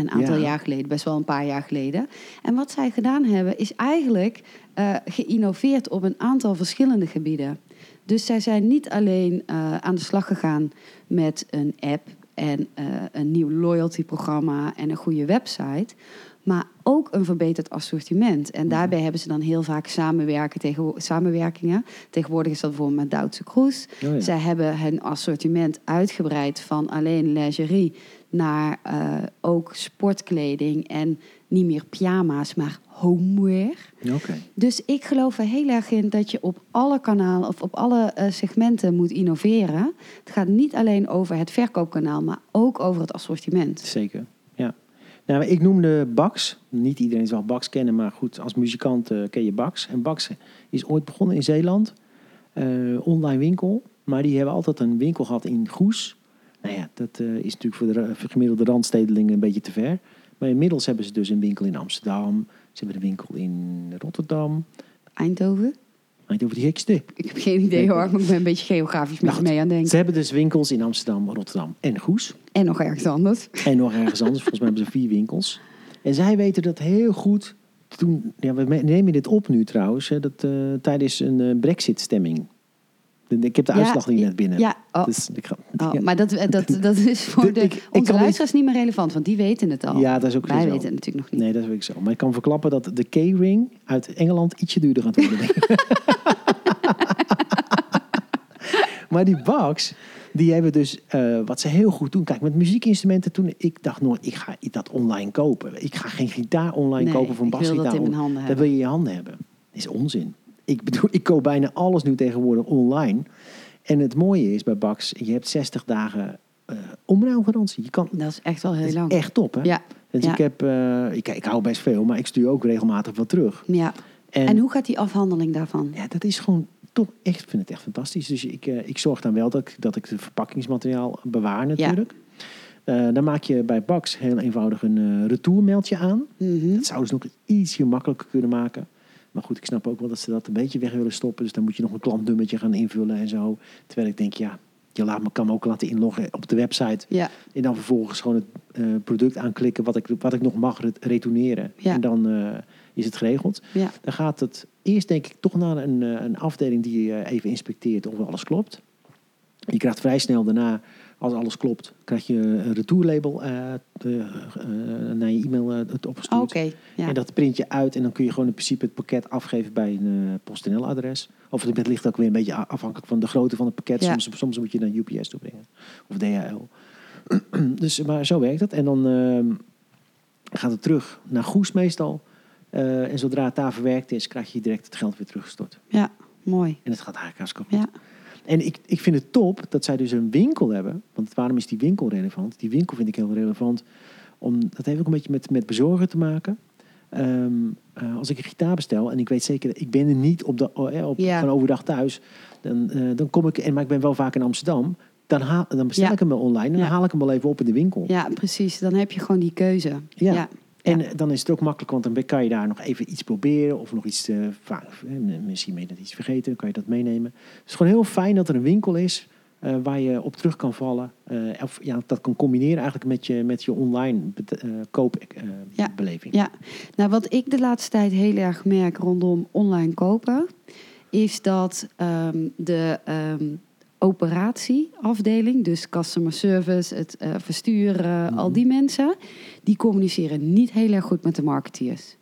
S2: Een aantal
S1: Ja.
S2: jaar geleden, best wel een paar jaar geleden. En wat zij gedaan hebben, is eigenlijk eh, geïnnoveerd op een aantal verschillende gebieden. Dus zij zijn niet alleen eh, aan de slag gegaan met een app en eh, een nieuw loyalty-programma en een goede website, maar ook een verbeterd assortiment. En daarbij hebben ze dan heel vaak samenwerken tegen, samenwerkingen. Tegenwoordig is dat bijvoorbeeld met Duitse Kroes.
S1: Oh ja.
S2: Zij hebben hun assortiment uitgebreid van alleen lingerie naar eh, ook sportkleding en niet meer pyjama's, maar homewear.
S1: Oké.
S2: Dus ik geloof er heel erg in dat je op alle kanalen of op alle eh, segmenten moet innoveren. Het gaat niet alleen over het verkoopkanaal, maar ook over het assortiment.
S1: Zeker, ja. Nou, ik noemde Bax. Niet iedereen zal Bax kennen, maar goed, als muzikant eh, ken je Bax. En Bax is ooit begonnen in Zeeland. online winkel. Maar die hebben altijd een winkel gehad in Goes. Nou ja, dat eh, is natuurlijk voor de voor gemiddelde randstedelingen een beetje te ver. Maar inmiddels hebben ze dus een winkel in Amsterdam. Ze hebben een winkel in Rotterdam.
S2: Eindhoven?
S1: Over die gekste?
S2: Ik heb geen idee hoor, maar ik ben een beetje geografisch
S1: Nou
S2: mee aan denken.
S1: Ze hebben dus winkels in Amsterdam, Rotterdam en Goes.
S2: En nog ergens anders.
S1: En nog ergens anders. Volgens mij hebben ze vier winkels. En zij weten dat heel goed. Toen, ja, we me- nemen dit op nu trouwens. Hè, dat, eh, tijdens een eh, Brexit-stemming. De- Ik heb de
S2: Ja,
S1: uitslag niet net binnen.
S2: Ja, oh,
S1: Dus ik ga,
S2: oh,
S1: ja.
S2: maar dat, dat, dat is voor
S1: De- ik-
S2: onze luisteraars niet meer relevant, want die weten het al.
S1: Ja, dat is ook
S2: Wij
S1: zo.
S2: weten het natuurlijk nog niet.
S1: Nee, dat weet ik zo. Maar ik kan verklappen dat de K-ring uit Engeland ietsje duurder gaat worden. maar die Box, die hebben dus, eh, wat ze heel goed doen. Kijk, met muziekinstrumenten toen, ik dacht nooit, ik ga dat online kopen. Ik ga geen gitaar online
S2: Nee,
S1: kopen van basgitaar.
S2: dat
S1: Dat wil je in je handen hebben. Dat is onzin. Ik bedoel, ik koop bijna alles nu tegenwoordig online. En het mooie is bij Bax, je hebt 60 dagen eh omruilgarantie. Je kan,
S2: Dat is echt wel heel lang.
S1: echt top, hè?
S2: Ja,
S1: Dus
S2: Ja.
S1: ik, heb, eh, ik, ik hou best veel, maar ik stuur ook regelmatig wat terug.
S2: ja.
S1: En,
S2: En hoe gaat die afhandeling daarvan?
S1: ja, dat is gewoon toch echt, ik vind het echt fantastisch. Dus ik, eh, ik zorg dan wel dat ik, dat ik het verpakkingsmateriaal bewaar natuurlijk. Dan maak je bij Bax heel eenvoudig een eh retourmeldje aan.
S2: Mhm.
S1: Dat zouden ze nog ietsje makkelijker kunnen maken. Maar goed, ik snap ook wel dat ze dat een beetje weg willen stoppen. Dus dan moet je nog een klantnummertje gaan invullen en zo. Terwijl ik denk, ja, je laat me, kan me ook laten inloggen op de website.
S2: Ja,
S1: En dan vervolgens gewoon het eh, product aanklikken wat ik, wat ik nog mag re- retourneren.
S2: Ja.
S1: En dan eh, is het geregeld.
S2: ja,
S1: Dan gaat het eerst denk ik toch naar een, eh, een afdeling die eh, even inspecteert of alles klopt. Je krijgt vrij snel daarna, als alles klopt, krijg je een retourlabel eh, naar je e-mail eh, het opgestuurd.
S2: oké. Ja.
S1: En dat print je uit en dan kun je gewoon in principe het pakket afgeven bij een PostNL-adres. Of het ligt ook weer een beetje afhankelijk van de grootte van het pakket.
S2: Ja.
S1: Soms, soms moet je naar UPS toe brengen. Of DHL. dus, maar zo werkt het. En dan ehm, gaat het terug naar Goes meestal. En zodra het daar verwerkt is, krijg je direct het geld weer teruggestort.
S2: ja, mooi.
S1: En het gaat eigenlijk hartstikke goed.
S2: Ja,
S1: En ik, ik vind het top dat zij dus een winkel hebben. Want waarom is die winkel relevant? Die winkel vind ik heel relevant. Om, dat heeft ook een beetje met, met bezorgen te maken. Ehm, eh, als ik een gitaar bestel en ik weet zeker, ik ben er niet op de, oh, eh, op,
S2: Ja.
S1: van overdag thuis. Dan, eh, dan kom ik, en, maar ik ben wel vaak in Amsterdam. Dan, haal, dan bestel
S2: Ja.
S1: ik hem online en dan
S2: Ja.
S1: haal ik hem wel even op in de winkel.
S2: ja, precies. Dan heb je gewoon die keuze.
S1: Ja. En
S2: Ja.
S1: dan is het ook makkelijk, want dan kan je daar nog even iets proberen. Of nog iets, eh, misschien ben je net iets vergeten, dan kan je dat meenemen. Het is gewoon heel fijn dat er een winkel is eh, waar je op terug kan vallen. eh, of ja, dat kan combineren eigenlijk met je, met je online eh,
S2: Ja.
S1: koopbeleving.
S2: Ja, nou wat ik de laatste tijd heel erg merk rondom online kopen, is dat ehm, de ehm, operatieafdeling, dus customer service, het eh, versturen, al die mensen, die communiceren niet heel erg goed met de marketeers.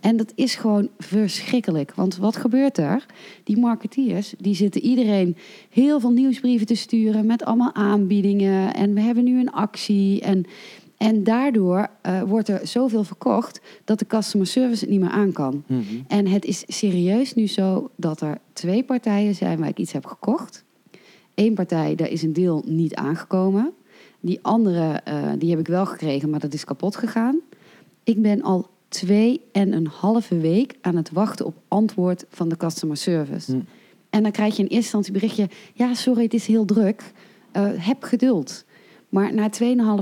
S2: En dat is gewoon verschrikkelijk. Want wat gebeurt er? Die marketeers, die zitten iedereen heel veel nieuwsbrieven te sturen met allemaal aanbiedingen. En we hebben nu een actie. En, en daardoor eh, wordt er zoveel verkocht dat de customer service het niet meer aan kan.
S1: Mhm.
S2: En het is serieus nu zo dat er twee partijen zijn waar ik iets heb gekocht. Eén partij, daar is een deel niet aangekomen. Die andere, eh, die heb ik wel gekregen, maar dat is kapot gegaan. Ik ben al twee en een halve week aan het wachten op antwoord van de customer service.
S1: Hm.
S2: En dan krijg je in eerste instantie berichtje... ja, sorry, het is heel druk. Eh, heb geduld. Maar na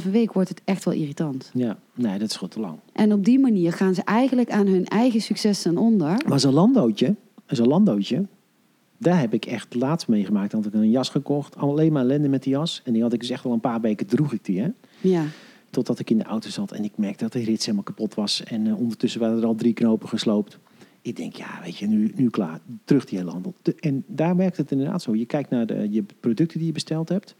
S2: 2,5 week wordt het echt wel irritant.
S1: Ja, nee, dat is gewoon te lang.
S2: En op die manier gaan ze eigenlijk aan hun eigen succes ten onder.
S1: Maar zo'n landootje, zo'n landootje, daar heb ik echt laatst meegemaakt. Dan had ik een jas gekocht, alleen maar ellende met die jas. En die had ik dus echt wel een paar weken droeg ik die, hè.
S2: Ja,
S1: Totdat ik in de auto zat en ik merkte dat de rits helemaal kapot was. En eh, ondertussen waren er al drie knopen gesloopt. Ik denk, ja, weet je, nu, nu klaar. Terug die hele handel. De- En daar werkt het inderdaad zo. Je kijkt naar de je producten die je besteld hebt.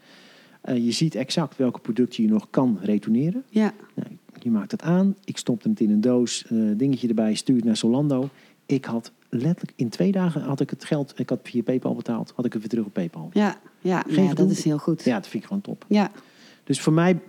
S1: Eh, je ziet exact welke producten je nog kan retourneren.
S2: ja,
S1: Nou, je maakt het aan. Ik stopte het in een doos, eh, dingetje erbij, stuur het naar Solando. Ik had letterlijk in twee dagen had ik het geld, ik had via PayPal betaald, had ik het weer terug op PayPal.
S2: ja, ja,
S1: Geen
S2: nee, dat is heel goed.
S1: Ja, dat vind ik gewoon top.
S2: Ja,
S1: Dus voor mij,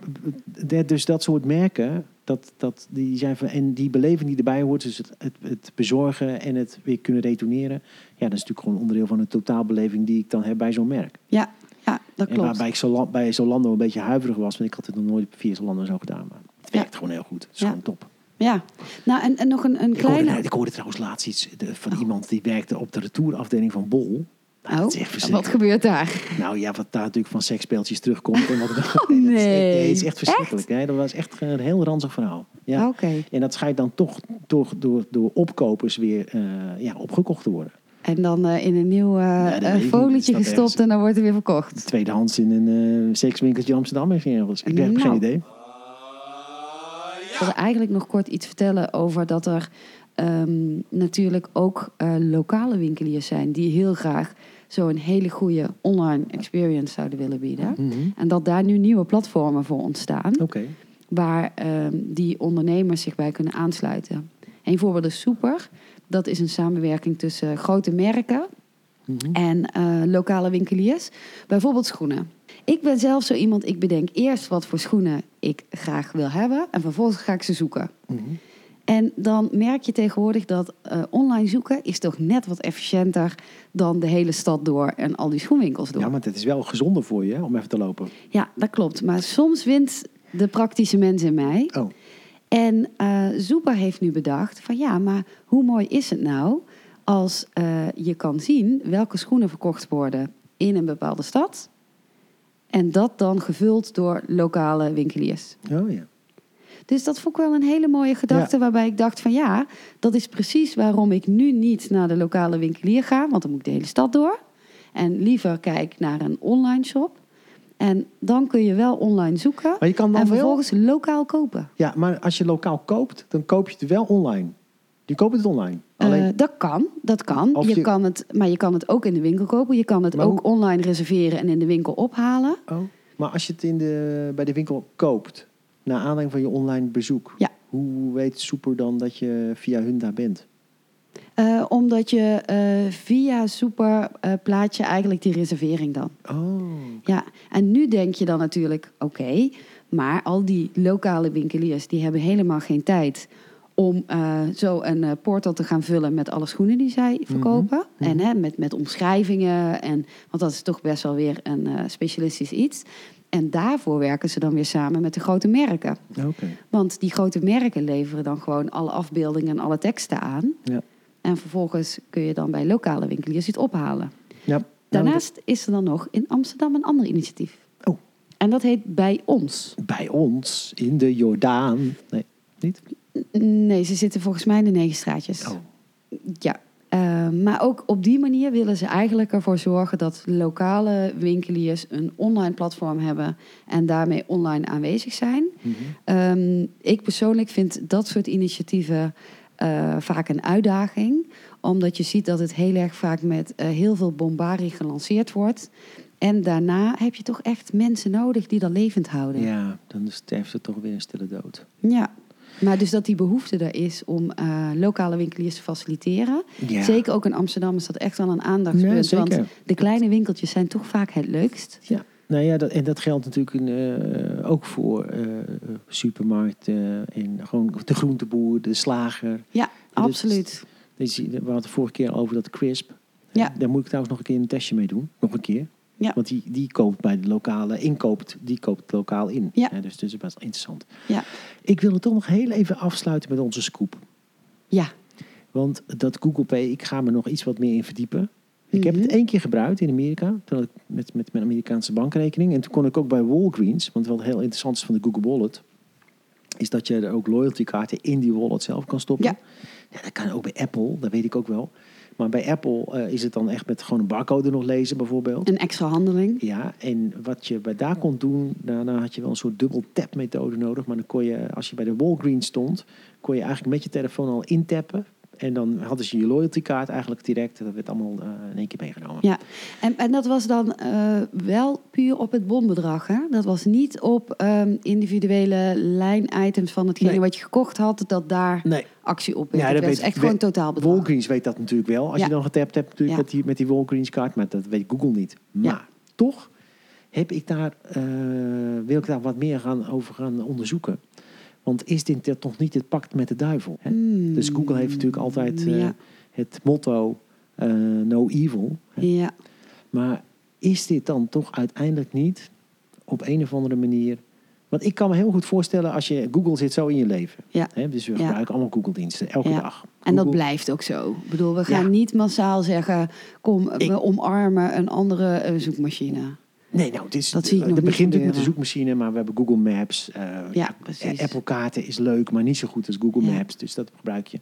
S1: dus dat soort merken, dat, dat, die zijn van, en die beleving die erbij hoort, dus het, het, het bezorgen en het weer kunnen retourneren. Ja, dat is natuurlijk gewoon onderdeel van een totaalbeleving die ik dan heb bij zo'n merk.
S2: ja, ja dat
S1: En
S2: klopt.
S1: waarbij ik Zola- bij Zolando een beetje huiverig was, want ik had het nog nooit via Zolando zo gedaan. Maar het
S2: Ja.
S1: werkt gewoon heel goed. Het is
S2: Ja.
S1: gewoon top.
S2: Ja, nou en, en nog een, een
S1: Ik hoorde,
S2: kleine...
S1: ik hoorde trouwens laatst iets de- van iemand die werkte op de retourafdeling van Bol. Nou,
S2: Oh, wat gebeurt daar?
S1: Nou ja, wat daar natuurlijk van seksspeeltjes terugkomt. En wat het, nee, dat is echt,
S2: Nee.
S1: nee, het is echt verschrikkelijk. Hè? Dat was echt een heel ranzig verhaal. Ja.
S2: Oké.
S1: En dat schijnt dan toch, toch door, door opkopers weer eh, ja, opgekocht te worden.
S2: En dan eh, in een nieuw eh,
S1: Ja,
S2: eh,
S1: niet.
S2: folietje gestopt en dan wordt er weer verkocht.
S1: Tweedehands in een eh sekswinkeltje Amsterdam ergens. Ik heb
S2: Nou.
S1: geen idee.
S2: Ik wilde eigenlijk nog kort iets vertellen over dat er ehm, natuurlijk ook eh, lokale winkeliers zijn die heel graag zo'n hele goede online experience zouden willen bieden.
S1: Mhm.
S2: En dat daar nu nieuwe platformen voor ontstaan, waar ehm, die ondernemers zich bij kunnen aansluiten. Een voorbeeld is Super. Dat is een samenwerking tussen grote merken
S1: Mhm.
S2: en eh, lokale winkeliers. Bijvoorbeeld schoenen. Ik ben zelf zo iemand, ik bedenk eerst wat voor schoenen ik graag wil hebben en vervolgens ga ik ze zoeken.
S1: Mhm.
S2: En dan merk je tegenwoordig dat eh, online zoeken is toch net wat efficiënter dan de hele stad door en al die schoenwinkels door.
S1: Ja, maar het is wel gezonder voor je hè, om even te lopen.
S2: Ja, dat klopt. Maar soms wint de praktische mens in mij.
S1: Oh,
S2: En Zoepa heeft nu bedacht van ja, maar hoe mooi is het nou als eh, je kan zien welke schoenen verkocht worden in een bepaalde stad. En dat dan gevuld door lokale winkeliers.
S1: oh ja.
S2: Dus dat vond ik wel een hele mooie gedachte. Waarbij ik dacht van ja, dat is precies waarom ik nu niet naar de lokale winkelier ga. Want dan moet ik de hele stad door. En liever kijk naar een online shop. En dan kun je wel online zoeken.
S1: Maar je kan dan
S2: En
S1: wel...
S2: vervolgens lokaal kopen.
S1: Ja, maar als je lokaal koopt, dan koop je het wel online. Je koopt het online. Alleen,
S2: Eh, dat kan, dat kan.
S1: Of
S2: Je
S1: je-
S2: kan het, maar je kan het ook in de winkel kopen. Je kan het
S1: Maar
S2: ook
S1: hoe-
S2: online reserveren en in de winkel ophalen.
S1: oh, maar als je het in de, bij de winkel koopt, naar aanleiding van je online bezoek,
S2: Ja.
S1: hoe weet Super dan dat je via hun daar bent?
S2: Eh, omdat je eh, via Super plaat je eigenlijk die reservering dan.
S1: Oh,
S2: Ja, en nu denk je dan natuurlijk, oké, maar al die lokale winkeliers die hebben helemaal geen tijd om eh, zo een eh, portal te gaan vullen met alle schoenen die zij verkopen.
S1: mhm.
S2: En hè, met, met omschrijvingen, en, want dat is toch best wel weer een eh, specialistisch iets. En daarvoor werken ze dan weer samen met de grote merken.
S1: oké.
S2: Want die grote merken leveren dan gewoon alle afbeeldingen en alle teksten aan.
S1: Ja.
S2: En vervolgens kun je dan bij lokale winkeliers het ophalen.
S1: Ja.
S2: Daarnaast is er dan nog in Amsterdam een ander initiatief.
S1: Oh.
S2: En dat heet Bij Ons.
S1: bij ons in de Jordaan. Nee, niet?
S2: Nee, ze zitten volgens mij in de negen straatjes.
S1: Oh.
S2: Ja. Eh, maar ook op die manier willen ze eigenlijk ervoor zorgen dat lokale winkeliers een online platform hebben en daarmee online aanwezig zijn.
S1: Mhm.
S2: Ehm, ik persoonlijk vind dat soort initiatieven eh, vaak een uitdaging. Omdat je ziet dat het heel erg vaak met eh, heel veel bombarie gelanceerd wordt. En daarna heb je toch echt mensen nodig die dat levend houden.
S1: Ja, dan sterft het toch weer een stille dood.
S2: Ja. Maar dus dat die behoefte er is om eh, lokale winkeliers te faciliteren.
S1: Ja.
S2: Zeker ook in Amsterdam is dat echt wel een aandachtspunt.
S1: Ja,
S2: want de kleine winkeltjes zijn toch vaak het leukst.
S1: Ja, nou ja, dat, en dat geldt natuurlijk in, eh, ook voor eh supermarkten en gewoon de groenteboer, de slager.
S2: Ja, absoluut.
S1: Dus, we hadden het vorige keer over dat crisp.
S2: Ja.
S1: Daar moet ik trouwens nog een keer een testje mee doen. Nog een keer.
S2: Ja.
S1: Want die, die koopt bij de lokale inkoopt, die koopt lokaal in.
S2: Ja.
S1: dus dat is best wel interessant.
S2: Ja.
S1: Ik wil het toch nog heel even afsluiten met onze scoop.
S2: Ja.
S1: Want dat Google Pay, ik ga me nog iets wat meer in verdiepen. Ik heb
S2: Mhm.
S1: het één keer gebruikt in Amerika, toen had ik met, met mijn Amerikaanse bankrekening. En toen kon ik ook bij Walgreens, want wat heel interessant is van de Google Wallet, is dat je er ook loyaltykaarten in die wallet zelf kan stoppen.
S2: Ja.
S1: Ja, dat kan ook bij Apple, dat weet ik ook wel. Maar bij Apple eh, is het dan echt met gewoon een barcode nog lezen bijvoorbeeld.
S2: Een extra handeling.
S1: Ja, en wat je bij daar kon doen, daarna had je wel een soort dubbel tap methode nodig. Maar dan kon je, als je bij de Walgreens stond, kon je eigenlijk met je telefoon al intappen. En dan hadden ze je loyaltykaart eigenlijk direct. Dat werd allemaal eh, in één keer meegenomen.
S2: Ja, en, en dat was dan eh, wel puur op het bonbedrag. Hè? Dat was niet op ehm, individuele lijnitems van hetgene
S1: Nee.
S2: wat je gekocht had, dat daar
S1: Nee,
S2: actie op werd.
S1: Ja, dat
S2: was
S1: weet-
S2: echt
S1: weet-
S2: gewoon totaalbedrag.
S1: Walgreens weet dat natuurlijk wel. Als
S2: Ja.
S1: je dan getapt hebt natuurlijk
S2: Ja.
S1: met, die, met die Walgreens kaart. Maar dat weet Google niet. Maar
S2: Ja.
S1: toch heb ik daar, eh, wil ik daar wat meer gaan, over gaan onderzoeken. Want is dit toch niet het pact met de duivel? Hè?
S2: Hmm.
S1: Dus Google heeft natuurlijk altijd eh, het motto eh, no evil.
S2: ja,
S1: Maar is dit dan toch uiteindelijk niet op een of andere manier... Want ik kan me heel goed voorstellen als je... Google zit zo in je leven.
S2: Ja.
S1: Hè? Dus we gebruiken allemaal Google-diensten, elke
S2: Ja.
S1: dag.
S2: en dat blijft ook zo. Ik bedoel, we gaan niet massaal zeggen, kom,
S1: Ik-
S2: we omarmen een andere eh, zoekmachine.
S1: Nee, nou, het is,
S2: Dat zie ik nog
S1: het begint natuurlijk met de zoekmachine, maar we hebben Google Maps. eh,
S2: Ja, precies.
S1: Apple kaarten is leuk, maar niet zo goed als Google
S2: Ja.
S1: Maps. Dus dat gebruik je.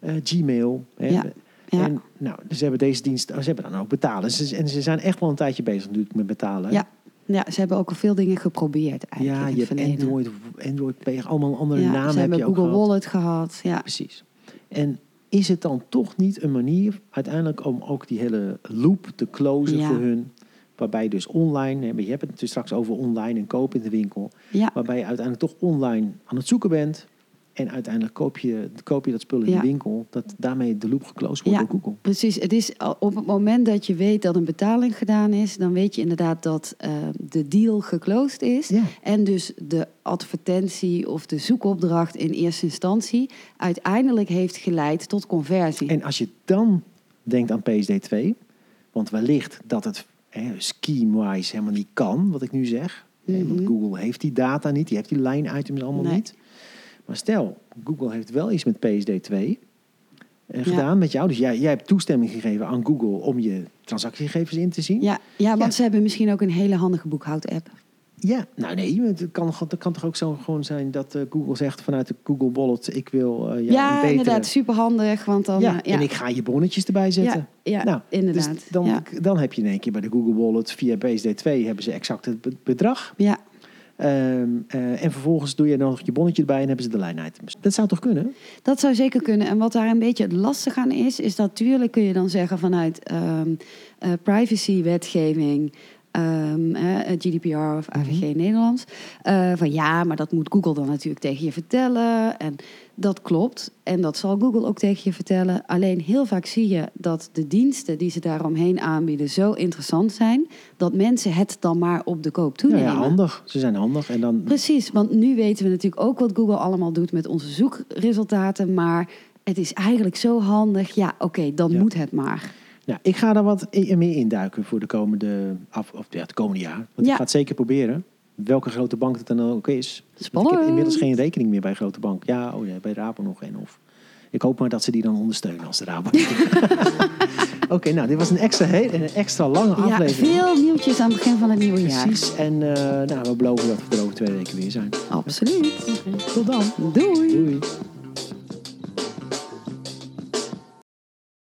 S1: Eh, Gmail. Hè.
S2: Ja, ja.
S1: En nou, ze hebben deze dienst, ze hebben dan ook betalen. Ze, en ze zijn echt wel een tijdje bezig natuurlijk met betalen.
S2: Ja, ja, ze hebben ook al veel dingen geprobeerd eigenlijk
S1: ja
S2: in
S1: je hebt. Android, Android Pay, allemaal een andere
S2: ja,
S1: naam
S2: ze
S1: heb
S2: hebben
S1: je ook
S2: Google
S1: gehad.
S2: Wallet gehad. Ja.
S1: Precies. En is het dan toch niet een manier uiteindelijk om ook die hele loop te closen
S2: Ja.
S1: voor hun? Waarbij dus online, hè, je hebt het dus straks over online en kopen in de winkel.
S2: Ja.
S1: Waarbij je uiteindelijk toch online aan het zoeken bent. En uiteindelijk koop je, koop je dat spul in
S2: Ja.
S1: de winkel. Dat daarmee de loop geclosed wordt
S2: Ja.
S1: door Google.
S2: Precies, het is al- op het moment dat je weet dat een betaling gedaan is, dan weet je inderdaad dat eh, de deal geclosed is.
S1: Ja.
S2: En dus de advertentie of de zoekopdracht in eerste instantie uiteindelijk heeft geleid tot conversie.
S1: En als je dan denkt aan PSD2, want wellicht dat het scheme-wise helemaal niet kan, wat ik nu zeg. Want
S2: Mhm.
S1: Google heeft die data niet, die heeft die line-items allemaal
S2: Nee.
S1: niet. Maar stel, Google heeft wel iets met PSD2 eh,
S2: Ja.
S1: gedaan met jou. Dus jij, jij hebt toestemming gegeven aan Google om je transactiegegevens in te zien.
S2: Ja, ja, want
S1: Ja.
S2: ze hebben misschien ook een hele handige boekhoud-app.
S1: Ja, nou nee, het kan, het kan toch ook zo gewoon zijn dat eh, Google zegt vanuit de Google Wallet, ik wil jou
S2: Ja,
S1: betere...
S2: inderdaad, superhandig. Want dan,
S1: ja,
S2: eh,
S1: en ik ga je bonnetjes erbij zetten.
S2: Ja, ja
S1: nou,
S2: inderdaad.
S1: Dus dan,
S2: ja.
S1: dan heb je in één keer bij de Google Wallet via PSD2 hebben ze exact het be- bedrag.
S2: ja,
S1: Ehm, eh, en vervolgens doe je nog je bonnetje erbij en hebben ze de line items. Dat zou toch kunnen?
S2: dat zou zeker kunnen. En wat daar een beetje het lastig aan is, is dat natuurlijk kun je dan zeggen vanuit ehm eh, privacywetgeving, ehm, eh, GDPR of AVG
S1: Mhm.
S2: Nederlands, eh, van ja, maar dat moet Google dan natuurlijk tegen je vertellen. En dat klopt. En dat zal Google ook tegen je vertellen. Alleen heel vaak zie je dat de diensten die ze daaromheen aanbieden zo interessant zijn, dat mensen het dan maar op de koop toenemen.
S1: ja, handig. Ze zijn handig. En dan,
S2: Precies, want nu weten we natuurlijk ook wat Google allemaal doet met onze zoekresultaten. Maar het is eigenlijk zo handig. Ja, oké, dan
S1: Ja.
S2: moet het maar.
S1: Nou, ik ga daar wat meer induiken voor de komende, af, of, ja, het komende jaar. Want
S2: Ja.
S1: ik ga het zeker proberen. Welke grote bank het dan ook is. Want Ik
S2: Spannend.
S1: heb inmiddels geen rekening meer bij een grote bank. Ja, oh ja, bij Rabo nog en of. Ik hoop maar dat ze die dan ondersteunen als de Rabo. Oké, nou, dit was een extra, heel, een extra lange
S2: Ja,
S1: aflevering.
S2: veel nieuwtjes aan het begin van het nieuwe jaar.
S1: Precies. En eh, nou, we beloven dat we er over twee weken weer zijn.
S2: Absoluut.
S1: Tot dan.
S2: Doei.
S1: Doei.